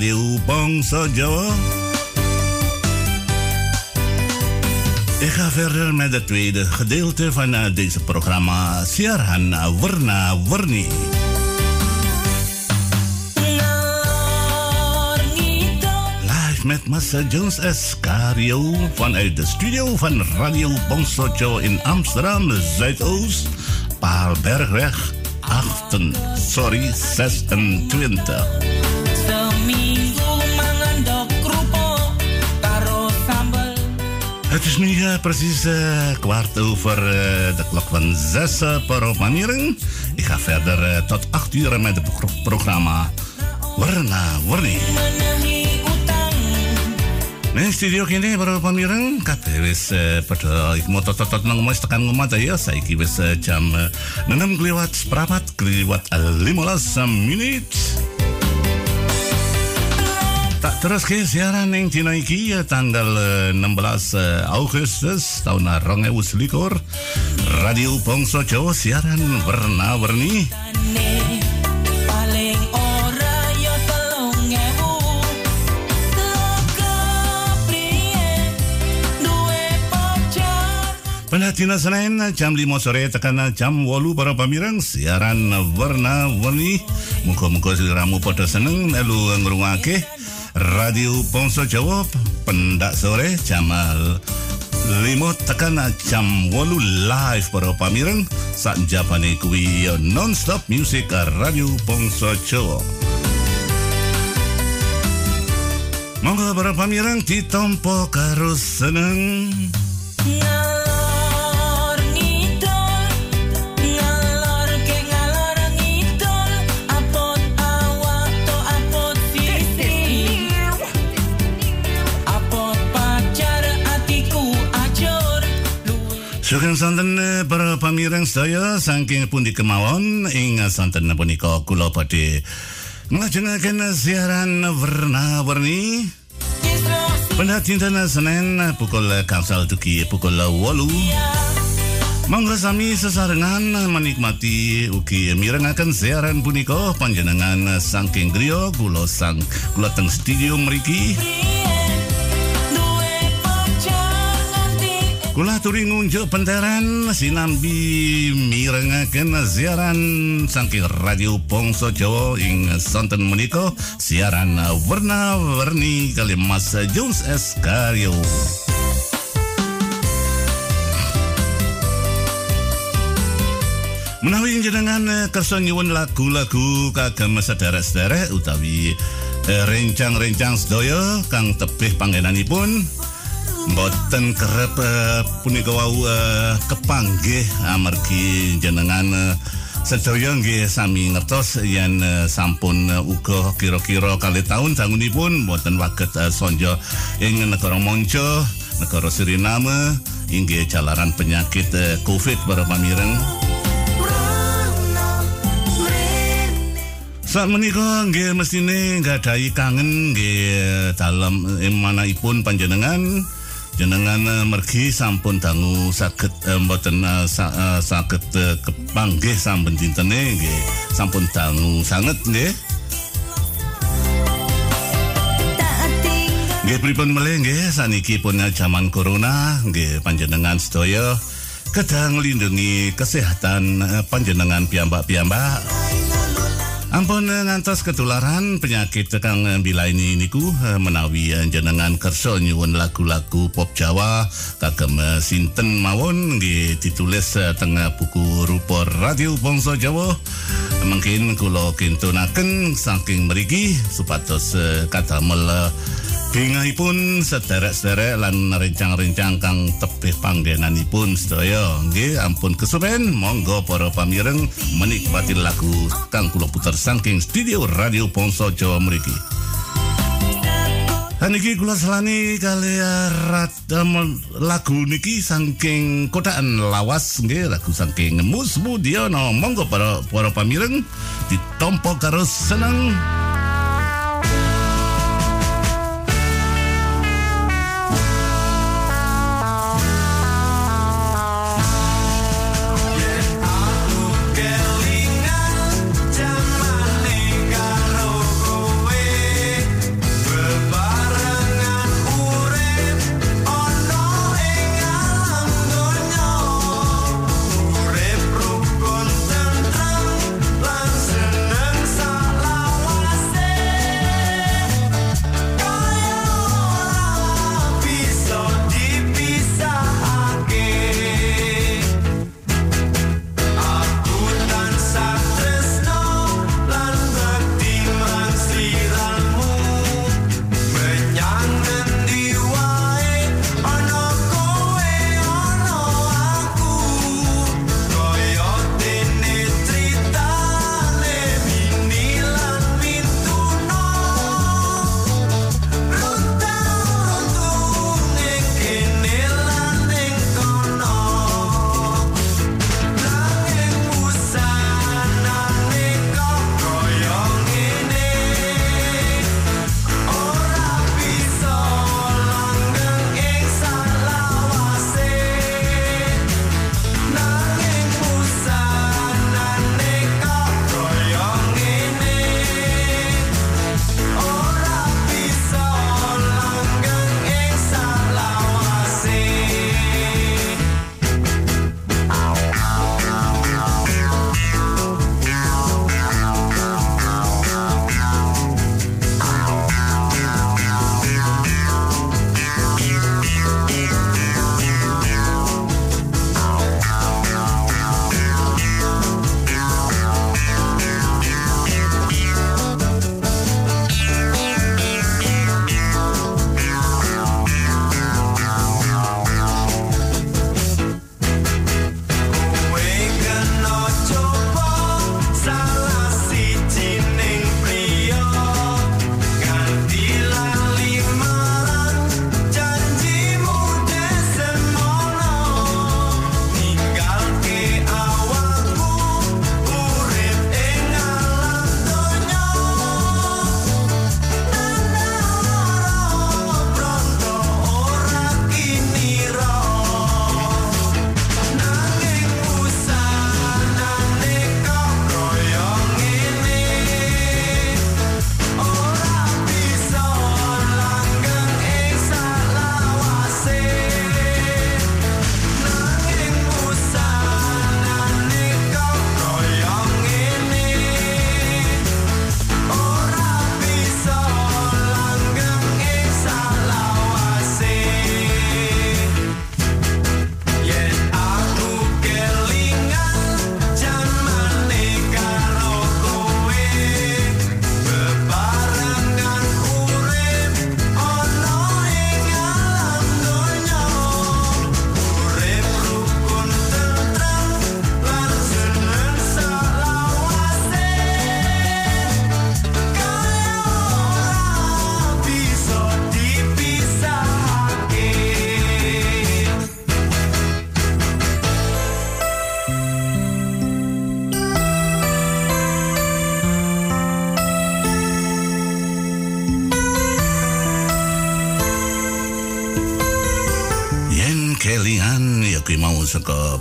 Speaker 6: Radio
Speaker 2: Bangsa. Ik ga verder met het tweede gedeelte van eh, deze programma, Warni.
Speaker 6: Ngalor ngidul
Speaker 2: Live met Massa Jones Escario vanuit de studio van Radio Jawa in Amsterdam, Zuidoost, Paalbergweg 8, sorry, 26. Het is nu eh, precies eh, kwart over eh, de klok van zes uh, per Pamiring. Ik ga verder eh, tot acht uur met het pro- programma Warna Warni. Nih studio kini baru Pamiring. Kape wis ik mau tot nang mas tekan ngomong ya. Saiki wis jam 6 keliwat seprapat eh, 15 menit. Tak terus ke siaran yang Cina iki ya, tanggal eh, 16 eh, Agustus tahun 2021 Radio Bangsa Jawa siaran warna-warni. Pada Cina Senin jam 5 sore tekan jam 8 para pamirang siaran warna-warni. Muka-muka seliramu pada seneng melu ngrungake Radio Bangsa Jawa pendak sore jam 5 tekan jam 8 live para pamirang sak japane kuwi non-stop music Radio Bangsa Jawa. Monggo para pamirang ditompo karo seneng Sugeng santen eh, para pamirang sedaya saking pundi kemawon ing santen punika kula badhe nglajengaken siaran warna-warni pada dinten Senin pukul kangsal dugi pukul 8 Monggo sami sesarengan menikmati ugi mirengaken siaran punika panjenengan saking griya kula sang kula teng studio mriki Kula turi ngunjuk penteran sinambi mirengaken siaran saking Radio Bangsa Jawa ing sonten menika siaran warna-warni kali Mas Jones Escario. Menawi jenengan eh, kersa nyuwun lagu-lagu kagem sederek-sederek utawi eh, rencang-rencang sedaya kang tebih panggenanipun Mboten kerep eh, punika wau eh, kepanggih amargi jenengan eh, sedaya nggih sami ngertos yen eh, sampun eh, uga kira-kira kali tahun dangunipun mboten waget eh, sonjo ing negara monco negara Suriname inggih jalaran penyakit eh, Covid para pamireng. Saat menika nggih mestine nggadahi kangen nggih dalem manahipun panjenengan jenengan eh, mergi sampun dangu saged eh, mboten eh, sa, saged kepanggih sampun dintene nggih. Sampun dangu sanget nggih. Nggih pripun melih nggih. Saniki pun jaman corona nggih panjenengan sedaya kedah nglindungi kesehatan eh, panjenengan piyambak-piyambak Ampun eh, ngantos ketularan penyakit eh, bilaini niku eh, menawi eh, jenengan kersa nyuwun lagu-lagu pop Jawa kagem sinten mawon nggih ditulis eh, teng buku rupa Radio Bangsa Jawa. Mungkin kula kintunaken saking mriki supados kadamel eh,
Speaker 3: Bingahipun sederek-sederek lan rencang-rencang kang tebih panggenanipun sedaya. Nggih, ampun kesupen, monggo para pamireng menikmati lagu kang kula puter saking studio Radio Pongso Jawa mriki. Dan iki kula selani kali um, lagu niki saking kotaan lawas nggih lagu saking Mus Budiono monggo para para pamireng ditompo karo seneng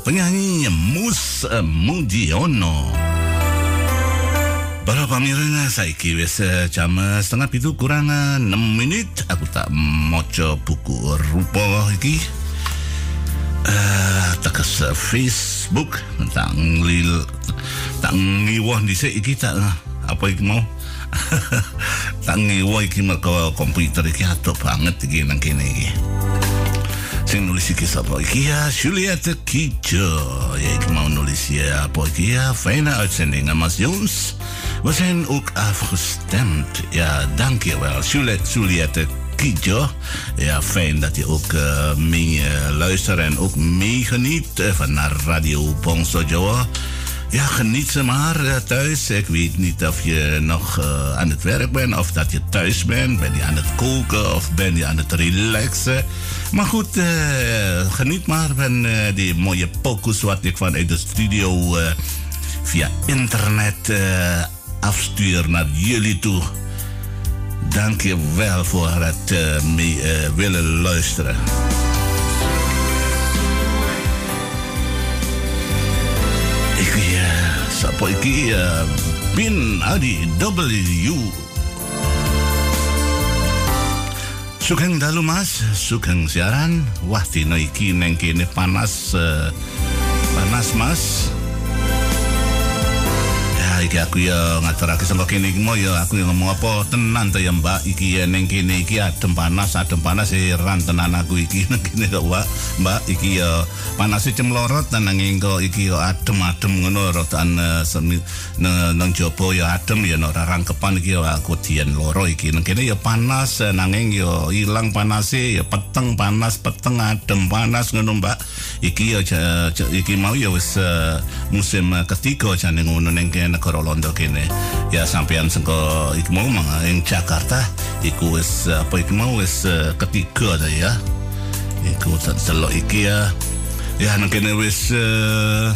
Speaker 3: penyanyi Mus eh, Mudiono. Para pamireng saiki wis eh, jam eh, setengah pitu kurang eh, 6 menit aku tak maca buku rupa iki. Eh tekas eh, Facebook tak nglil tak ngiwah dhisik iki tak eh, apa iki mau tak ngiwah iki mergo komputer iki adoh banget iki nang kene iki. Sing nulis iki sapa iki ya Juliette Kijo ik apa iki ya Fijne uitzending Mas Jones We zijn ook afgestemd Ja dankjewel Juliette, Juliette
Speaker 2: Kijo. Ja, fijn dat je ook mee luistert en ook meegeniet van naar Radio Bongso Jawa. Ja, geniet ze maar uh, thuis. Ik weet niet of je nog uh, aan het werk bent of dat je thuis bent. Ben je aan het koken of ben je aan het relaxen. Maar goed, uh, geniet maar van die mooie pokus wat ik vanuit de studio via internet afstuur naar jullie toe. Dank je wel voor het mee willen luisteren. Sapo iki uh, Bin Adi W. Sugeng dalu mas, sugeng siaran. Wah dino iki neng kene panas uh, Panas mas iki aku ya ngaturake sangka kene iki mo ya aku ya ngomong apa tenan to ya Mbak. Iki ya neng kene iki adem panas adem panas heran tenan aku iki. Neng kene kok Mbak. Mbak iki ya panas cemlorot nanging kok iki yo adem-adem ngono rotan uh, nang jopo yo adem yo ora rangkepan iki yo aku dian loro iki. Nang kene yo panas uh, nanging yo ilang panase yo peteng panas peteng adem panas ngono Mbak. Iki yo iki mau yo wis uh, musim ketiga jane ngono ning kene negara Londo kene. Ya sampean sengko iki mau ing Jakarta iku wis apa iki mau wis uh, ketiga ta ya. Iku selok iki ya. Ya nang kene wis uh,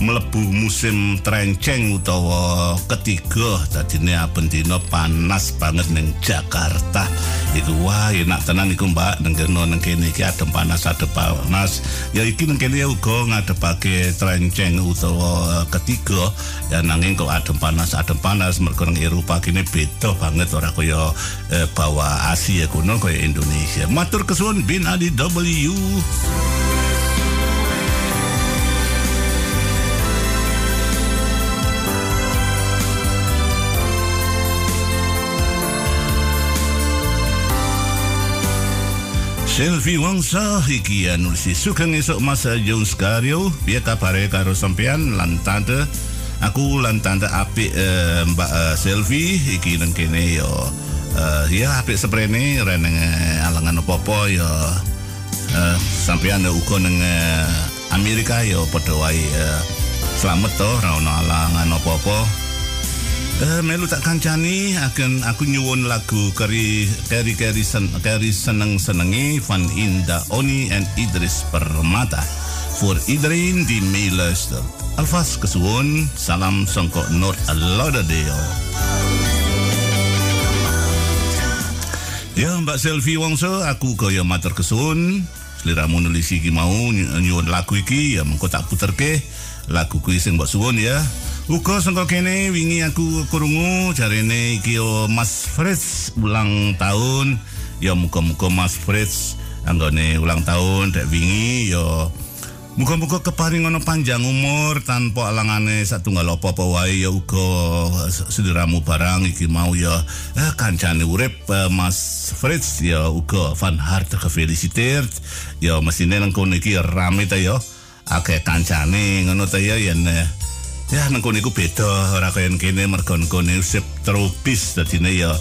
Speaker 2: mlebu musim trenceng utawa ketiga. Dadine abendina panas banget ning Jakarta. Iku wah enak tenan iku Mbak. Nang kene nang kene iki adem panas adem panas. Ya iki nang kene uga ngadepake trenceng utawa ketiga. Ya nanging kok adem panas adem panas. Mergo nang Eropa kene beda banget ora kaya eh, bawa Asia kuno kaya Indonesia. Matur kesuwun bin Adi W Selvi Wangsa iki nulis sukeng esok masa Jones Karyo biar kapare karo sampean lan tante? Aku lan tante apik uh, Mbak uh, Selvi iki nang kene yo uh, ya apik seprene reneng alangan opo-opo yo uh, sampean uga nang Amerika yo padha wae uh, selamat ora ono alangan opo-opo Uh, melu tak kancani akan aku nyuwun lagu keri keri keri sen keri seneng senengi van Inda Oni en Idris Permata voor iedereen die meeluistert. Alvast kesuwun salam songko North Lauderdale. Ya Mbak Selvi Wongso aku kaya matur kesuwun seliramu nulis iki mau nyuwun lagu iki ya mengko tak puterke lagu kuwi sing mbok suwun ya. Uga sangka kene wingi aku krungu jarene iki Mas Fritz ulang tahun. Ya muga-muga Mas Fritz anggone ulang tahun dek wingi ya muga-muga keparing ono panjang umur tanpa alangane satunggal apa-apa wae ya uga sediramu barang iki mau ya eh, kancane urip eh, Mas Fritz ya uga van harte gefeliciteerd. Ya mesine nang kono iki rame ta ya. Akeh kancane ngono ta ya yen eh, Ya nang kono iku beda. Ora kaya kene mergo kono sip tropis dadine ya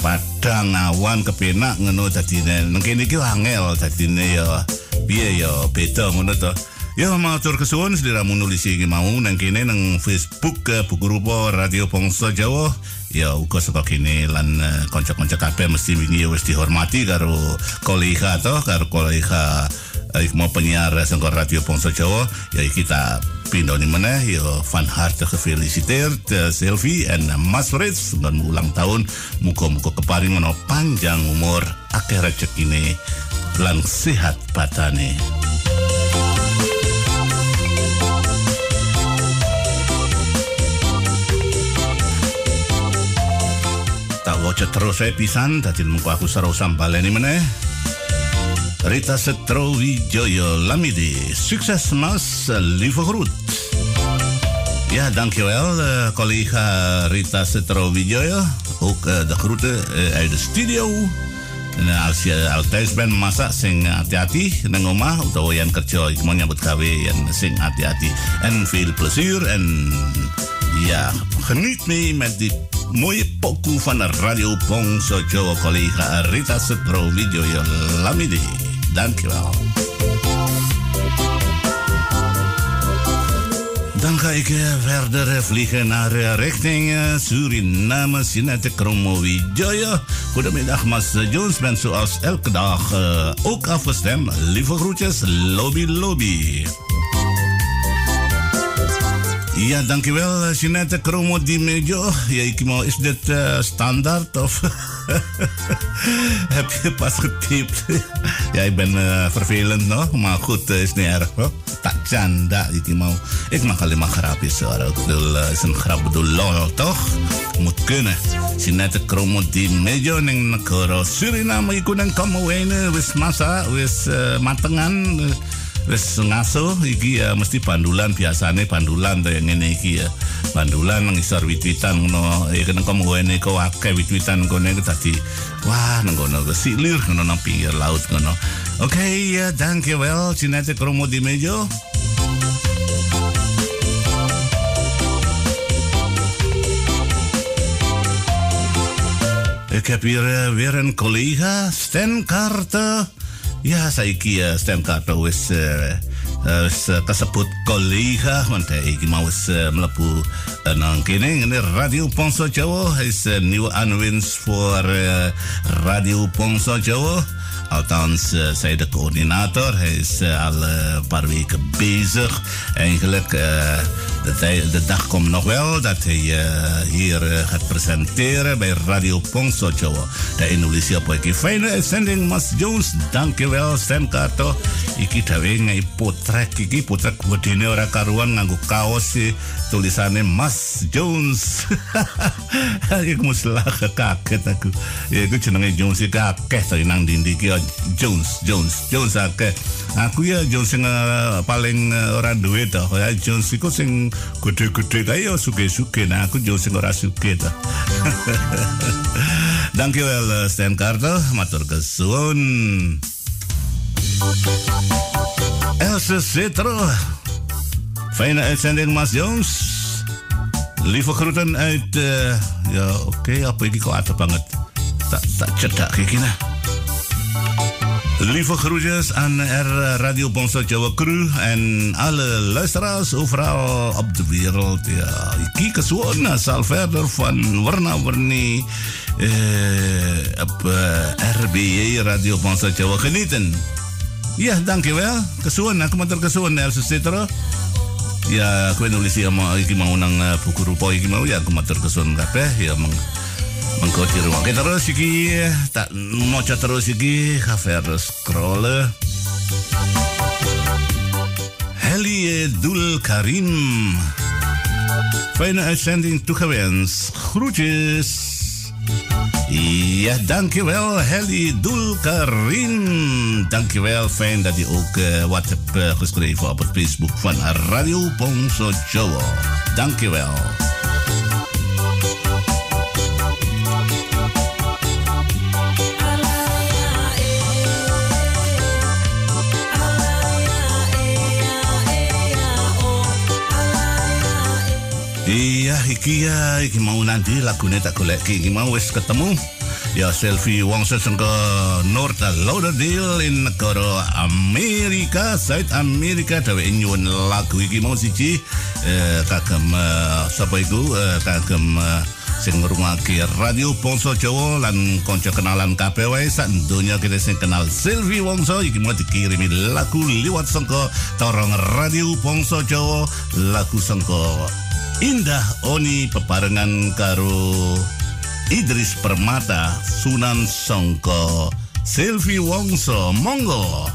Speaker 2: padang awan kepenak ngono dadine. Nang kene iki angel dadine ya piye ya beda ngono to. Ya matur kesuwun sediramu nulis iki mau. Nang kene nang Facebook uh, buku rupa Radio Bangsa Jawa. Ya uga saka kene lan uh, kanca-kanca kabeh mesti wingi wis dihormati karo kolega to karo kolega uh, mau penyiar sangka Radio Bangsa Jawa. Ya kita Pindo ni mana. Ya van harte gefeliciteerd uh, Sylvie en uh, Mas Frits dengan ulang tahun muka-muka keparing ono panjang umur. Akeh rezeki ini lan sehat batane tak waca terus saya pisan tadi muka aku seru sambaleni meneh Rita Setro Wijoyo Lamide. Succes mas, lieve groet. Ja, dankjewel uh, collega Rita Setro Wijoyo. Ook uh, de groeten uh, uit de studio. En als je al thuis bent masak, sing hati-hati nang omah utawa yang kerja mau nyambut gawe yang sing hati-hati en veel plezier en ja, geniet mee met die mooie pokoe van Radio Pongso Joe collega Rita Setro Video Lamide. Dankjewel. Dan ga ik eh, verder eh, vliegen naar eh, richting Suriname. Sinette Kromo Jojo. Goedemiddag, Mas Jones. Ben zoals elke dag ook afgestemd. Lieve groetjes, lobby lobby. Ja, dankjewel, eh, Jeanette Kromo Di Mejo. Ja, ik is dit eh, standaard of heb je pas getypt? ja, ik ben eh, vervelend nog, maar goed, eh, is niet erg hoor. Tak canda, ik. Ik mag alleen maar grapjes hoor. Ik bedoel, is een grap, bedoel lol toch? Moet kunnen. Jeanette Kromo Di Mejo neng Suriname iku nang kamuwene wis masa, wis eh, matengan. Wis ngaso iki ya mesti pandulan biasane pandulan to yang ngene iki ya. Pandulan nang isor wit-witan ngono ya kena komo ngene ko akeh wit-witan iku dadi wah nang kono silir ngono nang pinggir laut ngono. Oke ya dankjewel Jeanette Kromo di Mejo. Ik heb hier weer een collega, Stan Carter. Ja, saiki uh, Stan Carter wis uh, uh, wis uh, kasebut collega want hy uh, mau wis uh, mlebu uh, nang kene ngene Radio Ponso Jawa. Is 'n nieuwe aanwinst voor uh, Radio Ponso Jawa. Althans, uh, zij de coördinator. Hij is uh, al uh, een paar weken bezig. Eigenlijk, uh, de, de dag komt nog wel dat hij uh, hier uh, gaat presenteren bij Radio Pongso Jawa. De Indonesia Poiki. Fijne uitzending, Mas Jones. Dankjewel, Stan Kato. Iki dawe ngai potrek iki potrek wedine ora karuan nganggo kaos tulisannya Mas Jones. Aku mesti lah kaget aku. Ya iku jenenge Jones iki akeh to nang dindi iki Jones, Jones, Jones akeh. Aku ya Jones sing eh, paling eh, ora duwe to. Ya Jones iku sing gede-gede kae ya suge-suge. Nah aku Jones sing ora suge to. Dankjewel eh, Stan Carter, matur kesuwun. Else Citro. Fijne uitzending, Mas Jones. Lieve groeten uit... eh, ja, oké, apa ini kok ada banget. Tak, tak cedak kayak gini. Lieve groetjes aan R Radio Bongso Jawa Crew en alle luisteraars overal op de wereld. Ja, ik kijk gewoon zal verder van warna-warni eh, op eh, RBJ Radio Bongso Jawa genieten. Ja, dankjewel. Kesuwan, aku matur kesuwan El Sustitro. Ya, aku nulis ya mau iki mau nang uh, buku rupa iki mau ya aku matur kesuwan kabeh ya meng mengko di rumah kita terus iki tak maca terus iki kafe harus scroll Heli Dul Karim Fijne uitzending toegewenst. Groetjes. Ja, dankjewel Heli Dulkarin. Dankjewel, fijn dat je ook eh, wat hebt eh, geschreven op het Facebook van Radio Pongso Jowo. Dankjewel. Iya, iki ya, iki mau nanti lagunya tak golek iki mau wis ketemu. Ya selfie wong sesengko North Lauderdale in negara Amerika, South Amerika. Dhewe nyuwun lagu iki mau siji. Eh, kagem eh, sapa iku? Eh, kagem eh, sing ngrungokake Radio Ponso Jawa lan kanca kenalan kabeh wae. Sak donya kita sing kenal Silvi Wongso iki mau dikirimi lagu liwat sangka torong Radio Ponso Jawa. Lagu sangka Indah Oni peparengan karo Idris Permata Sunan Songko. Silvi Wongso monggo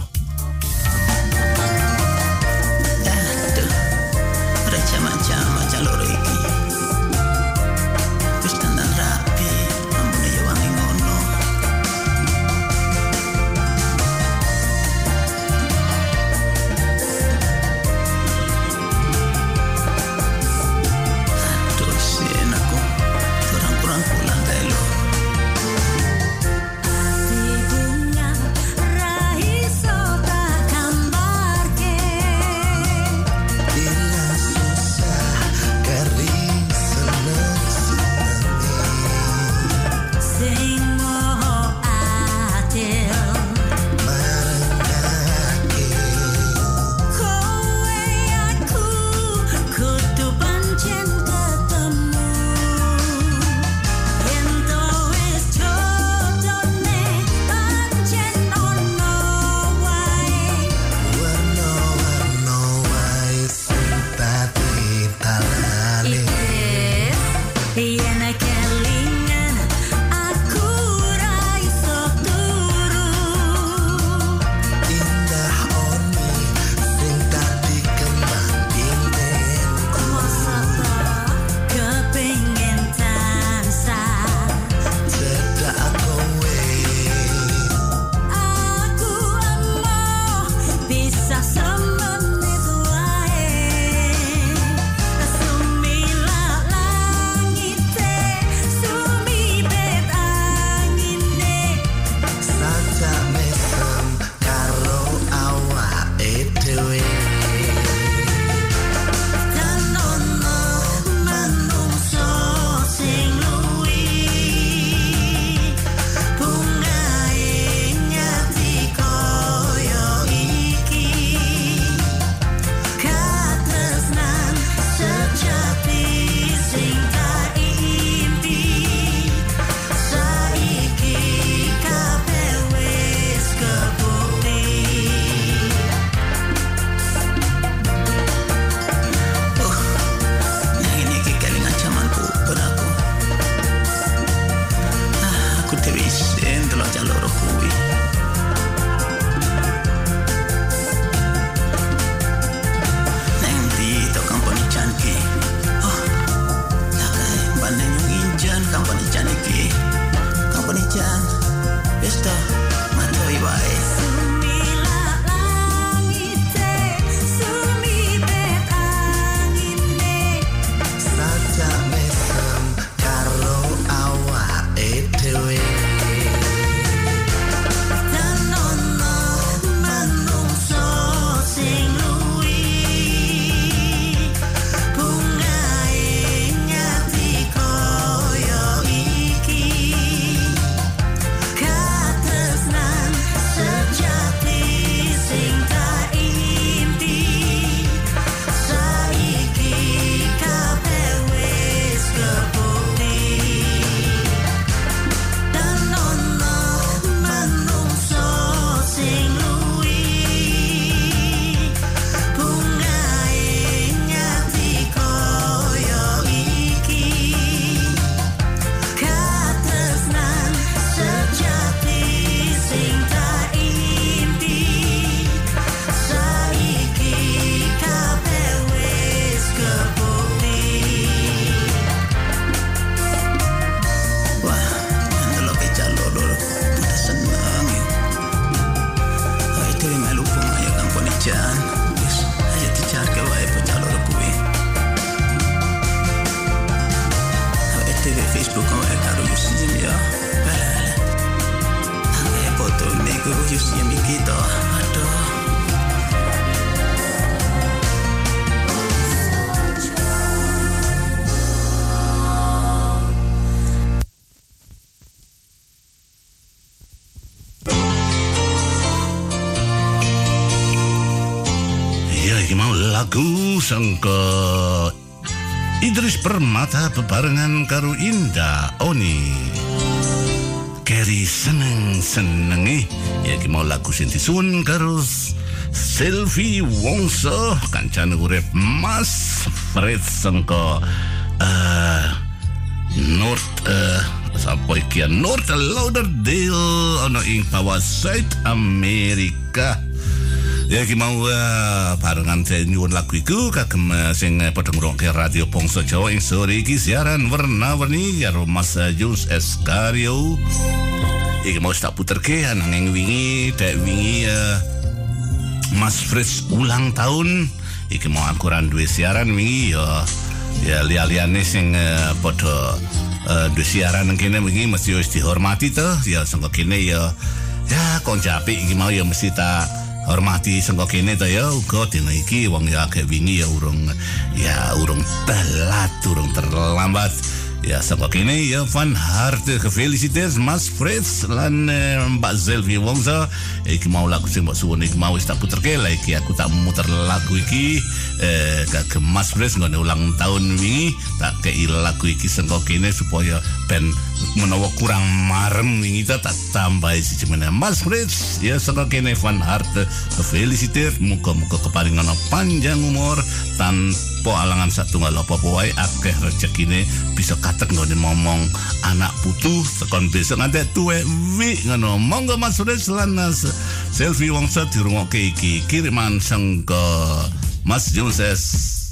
Speaker 2: sangka Idris Permata bebarengan karo Indah Oni. Keri seneng senengi ya iki mau lagu sing disuwun karo Selvi Wongso kancane urip Mas Fred sangka eh North eh sapa iki ya? North Lauderdale ana ing bawah South Amerika. Ya iki mau uh, barengan nyuwun lagu iku kagem uh, sing uh, padha ngrungokne radio Bangsa Jawa ing sore iki siaran warna-warni karo Mas Jules Eskario. Iki mau tak puterke ananging wingi dek wingi Mas Fritz ulang tahun iki mau akuran duwe siaran wingi ya ya liya-liyane sing padha duwe siaran nang kene wingi mesti dihormati to ya sangka kene ya ya kon apik iki mau ya mesti tak hormati sangka kene to ya uga dina iki wong ya akeh wingi ya urung ya urung telat urung terlambat. Ya, sangka kene ya van harte gefeliciteerd Mas Frits lan eh, Mbak Zelvi Wongso. Iki mau lagu sing mbok suwun iki mau wis tak puterke. Lah iki aku tak muter lagu iki eh kagem Mas Frits nggone ulang tahun wingi. Tak kei lagu iki sangka kene supaya ben menawa kurang marem wingi ta tak tambah siji meneh Mas Frits ya sangka kene van harte gefeliciteerd muga-muga keparingan panjang umur. Tanpa alangan satunggal apa-apa wae akeh rezekine bisa katek nggone ngomong anak putu. Sekon besok nganti tuwe wi ngono. Monggo Mas Frits lan Mas selfie wong sa dirungokke iki. Kiriman sangka Mas Joses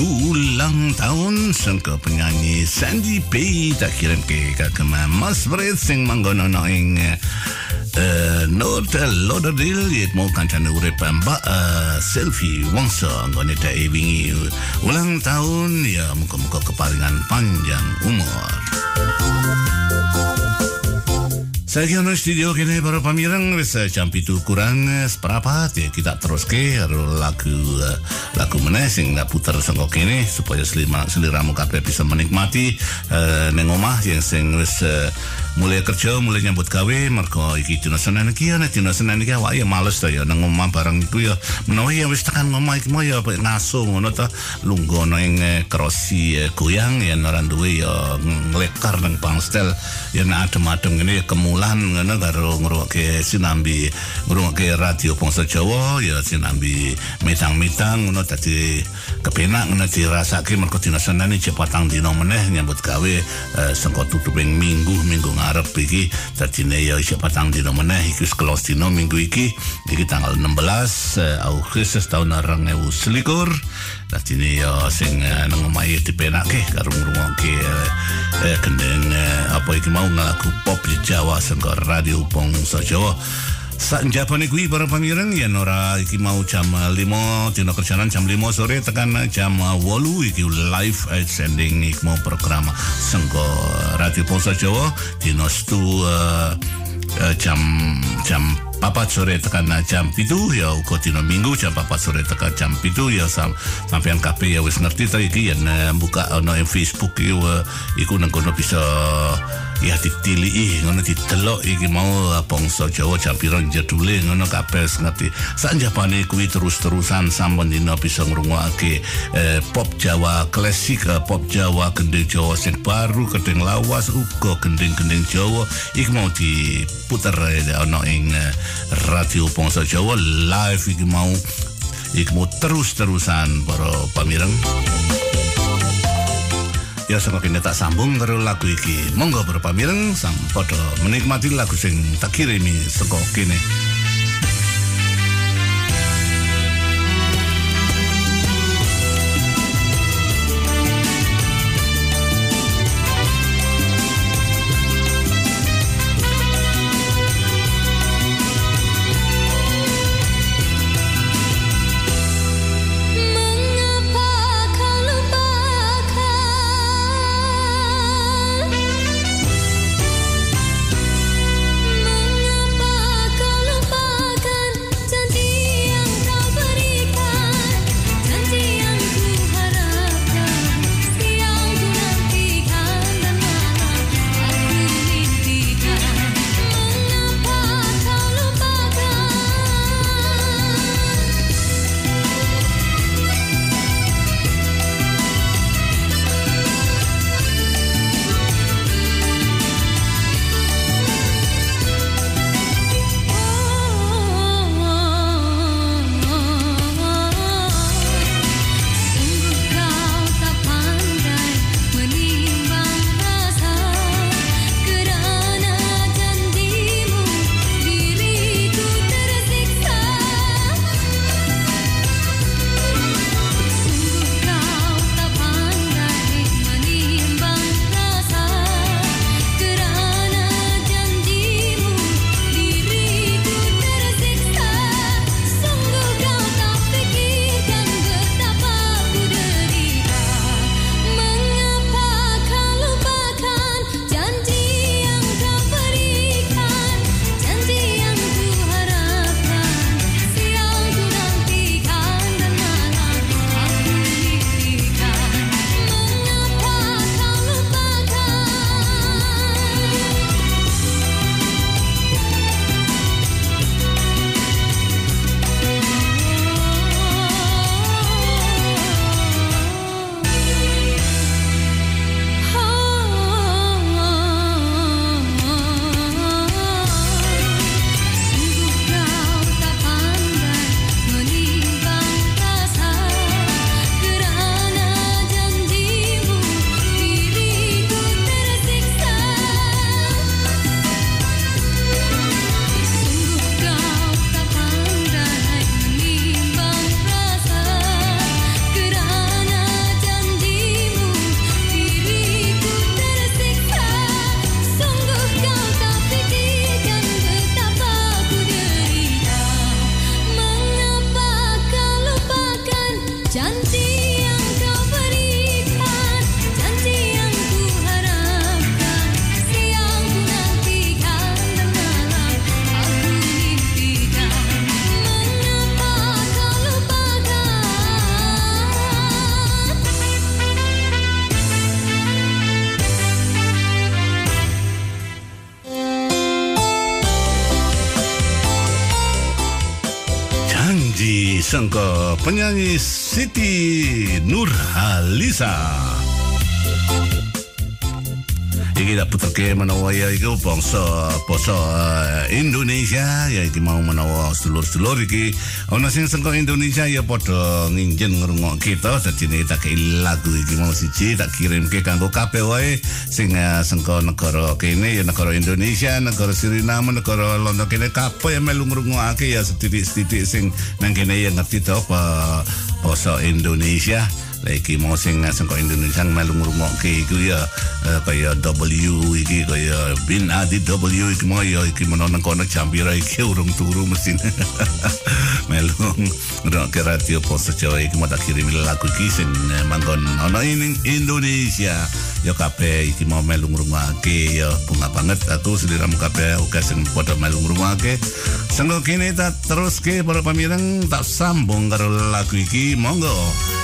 Speaker 2: ulang tahun Sangka penyanyi Sandy P Tak kirim ke kakema Mas Fred Sing manggono ing uh, Not Lauderdale Yet mau kancana urip mbak uh, Selfie Wangsa Nggone tak wingi Ulang tahun Ya muka-muka kepalingan panjang umur Saya kira studio kini para pamirang wis eh, jam pitu kurang eh, seperapat ya kita terus ke lagu eh, lagu meneh sing nak puter sangko kene supaya selima seliramu kabeh bisa menikmati uh, neng omah yang sing wis eh, mulai kerja mulai nyambut gawe mergo iki dina Senin iki ya nek dina Senin iki awake ya males to ya nang omah barang iku ya. Menawa ya wis tekan omah iki mau ya apa, ngaso ngono to. Lungguh nang eh, krosi eh, goyang ya ora duwe ya nglekar nang pangstel ya nek adem-adem ngene ya kemulan ngono karo ngrungokke sinambi ngrungokke radio Pongso Jawa ya sinambi mitang-mitang ngono dadi kepenak ngono dirasake mergo dina Senin iki patang dina meneh nyambut gawe eh, sengko tutuping minggu minggu ngarep iki. Dadine ya isih patang dina meneh iki wis kelos dina minggu iki. Iki tanggal 16 eh, Agustus tahun 2021 dadine ya sing eh, nang omahe dipenake karo ngrungokke eh, kendeng eh, apa iki mau ngelaku pop di Jawa sengko radio Pongso Jawa Sak Japane kuwi para pamireng yen ora iki mau jam 5 dina kerjaan jam 5 sore tekan jam 8 iki live sending iki mau program sengko Radio Pongso Jawa dina stu uh, uh, jam jam papat sore tekan jam pitu ya uga dina minggu jam papat sore tekan jam pitu ya sam, sampean kabeh ya wis ngerti to iki yen uh, buka ono ing Facebook iku uh, nang kono bisa ya ditilii ngono didelok iki mau bangsa Jawa jam pirang jedule ngono kabeh ngerti. Sanjapane kuwi terus-terusan sampun dina bisa ngrungokake eh, pop Jawa klasik eh, pop Jawa gending Jawa sing baru gending lawas uga gending-gending Jawa. Iki mau diputer eh, ono ing eh, radio Pongso Jawa live iki mau. Iki mau terus-terusan para pamireng Ya sama kini tak sambung karo lagu iki. Monggo para pamireng sam padha menikmati lagu sing tak kirimi saka kene. e Nurhaliza. Iki dak puterke menawa ya iku bangsa basa eh, Indonesia. Ya iki mau menawa sedulur-sedulur iki. Ana sing sangka Indonesia ya padha nginjen ngrungok kita. Dadi ne tak lagu iki mau siji tak kirimke kanggo kabeh wae. Sing eh, sangka negara kene ya negara Indonesia, negara Suriname, negara Londo kene kabeh melu ngrungokake. Ya setitik-setitik sing nang kene ya ngerti to apa basa Indonesia. Lagi mau sing sangka Indonesia melu ngrungokke iku ya eh, kaya W iki kaya Bin Adi W iki mau ya iki menawa kono Jambira iki urung turu mesti melu ngrungokke radio Poso Jawa iki mau tak kirim lagu iki sing eh, manggon ana ing Indonesia. Ya kabeh iki mau melu ngrungokke ya bunga banget. Aku sediramu kabeh uga sing padha melu ngrungokke Sanggo kini tak terus ke para pamireng tak sambung karo lagu iki. Monggo.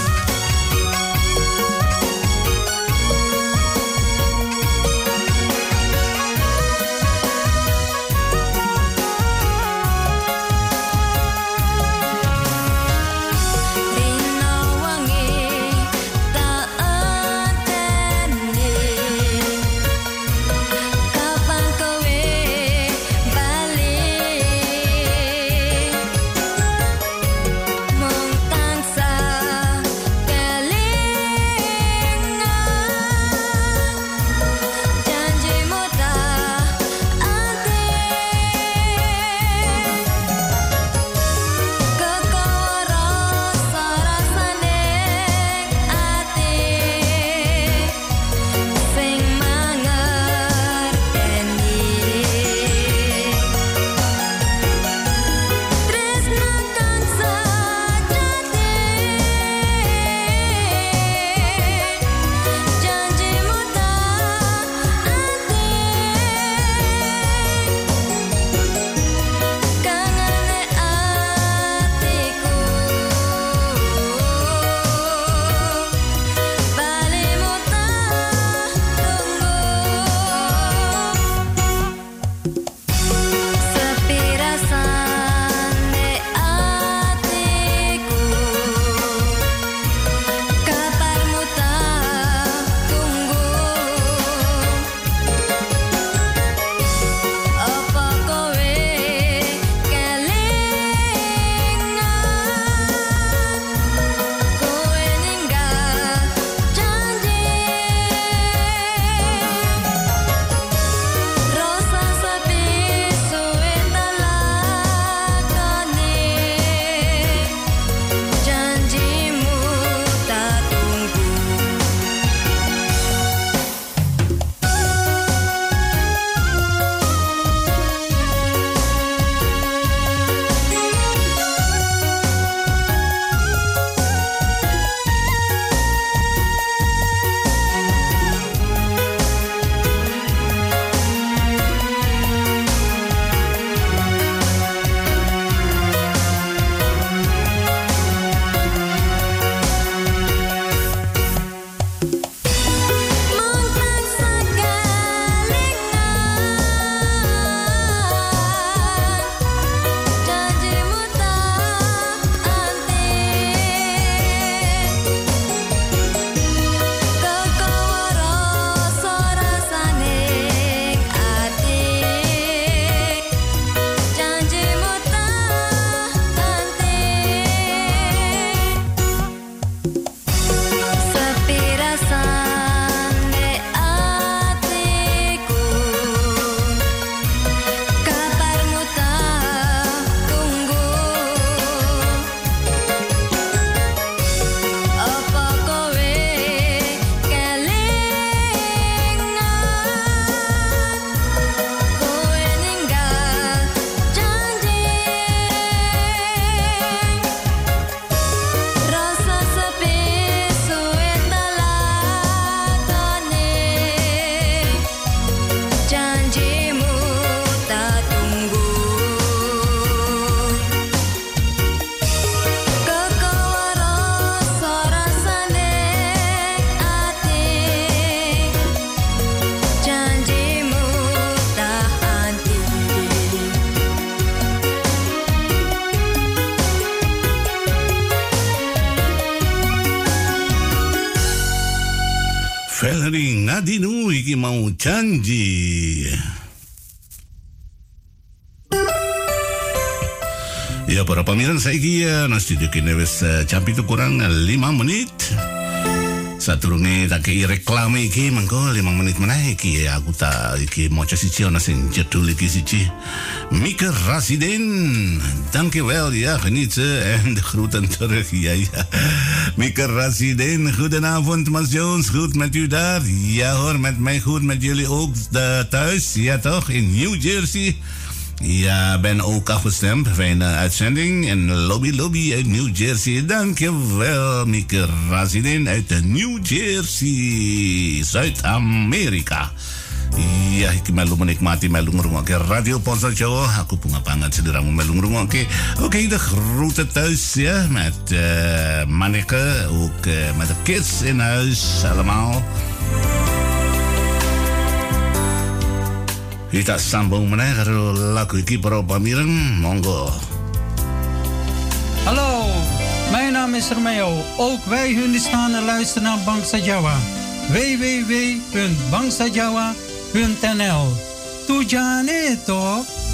Speaker 2: Janji. Ya para pemirsa saya ya na studio kini wis eh, jam itu kurang 5 menit. Saturunge tak kei reklame iki mengko 5 menit meneh iki aku tak iki maca siji ana sing jedul iki siji. Mika Rasiden. Danke wel ja genieten en de groeten terug. Ja ja. Mika Rasiden, goedenavond Mas Jones, goed met u daar? Ja hoor, met mij goed, met jullie ook da- thuis, ja toch, in New Jersey. Ja, ben ook afgestemd. Fijne uitzending. En Lobby Lobby uit New Jersey. Dankjewel, Mieke Razidin uit de New Jersey, Zuid-Amerika. Iya, iki melu menikmati melu ngrungokke Radio Ponsel Jawa. Aku bunga banget sediramu melu ngrungokke. Oké, de groeten thuis, ja. Met eh Manneke, ook eh, met de kids in huis, allemaal. Kita sambung meneh karo lagu iki para pamireng, monggo.
Speaker 7: Hallo, mijn naam is Romeo. Ook wij hun staan en luisteren naar Bangsa Jawa. www.bangsajawa.nl Tujane toch?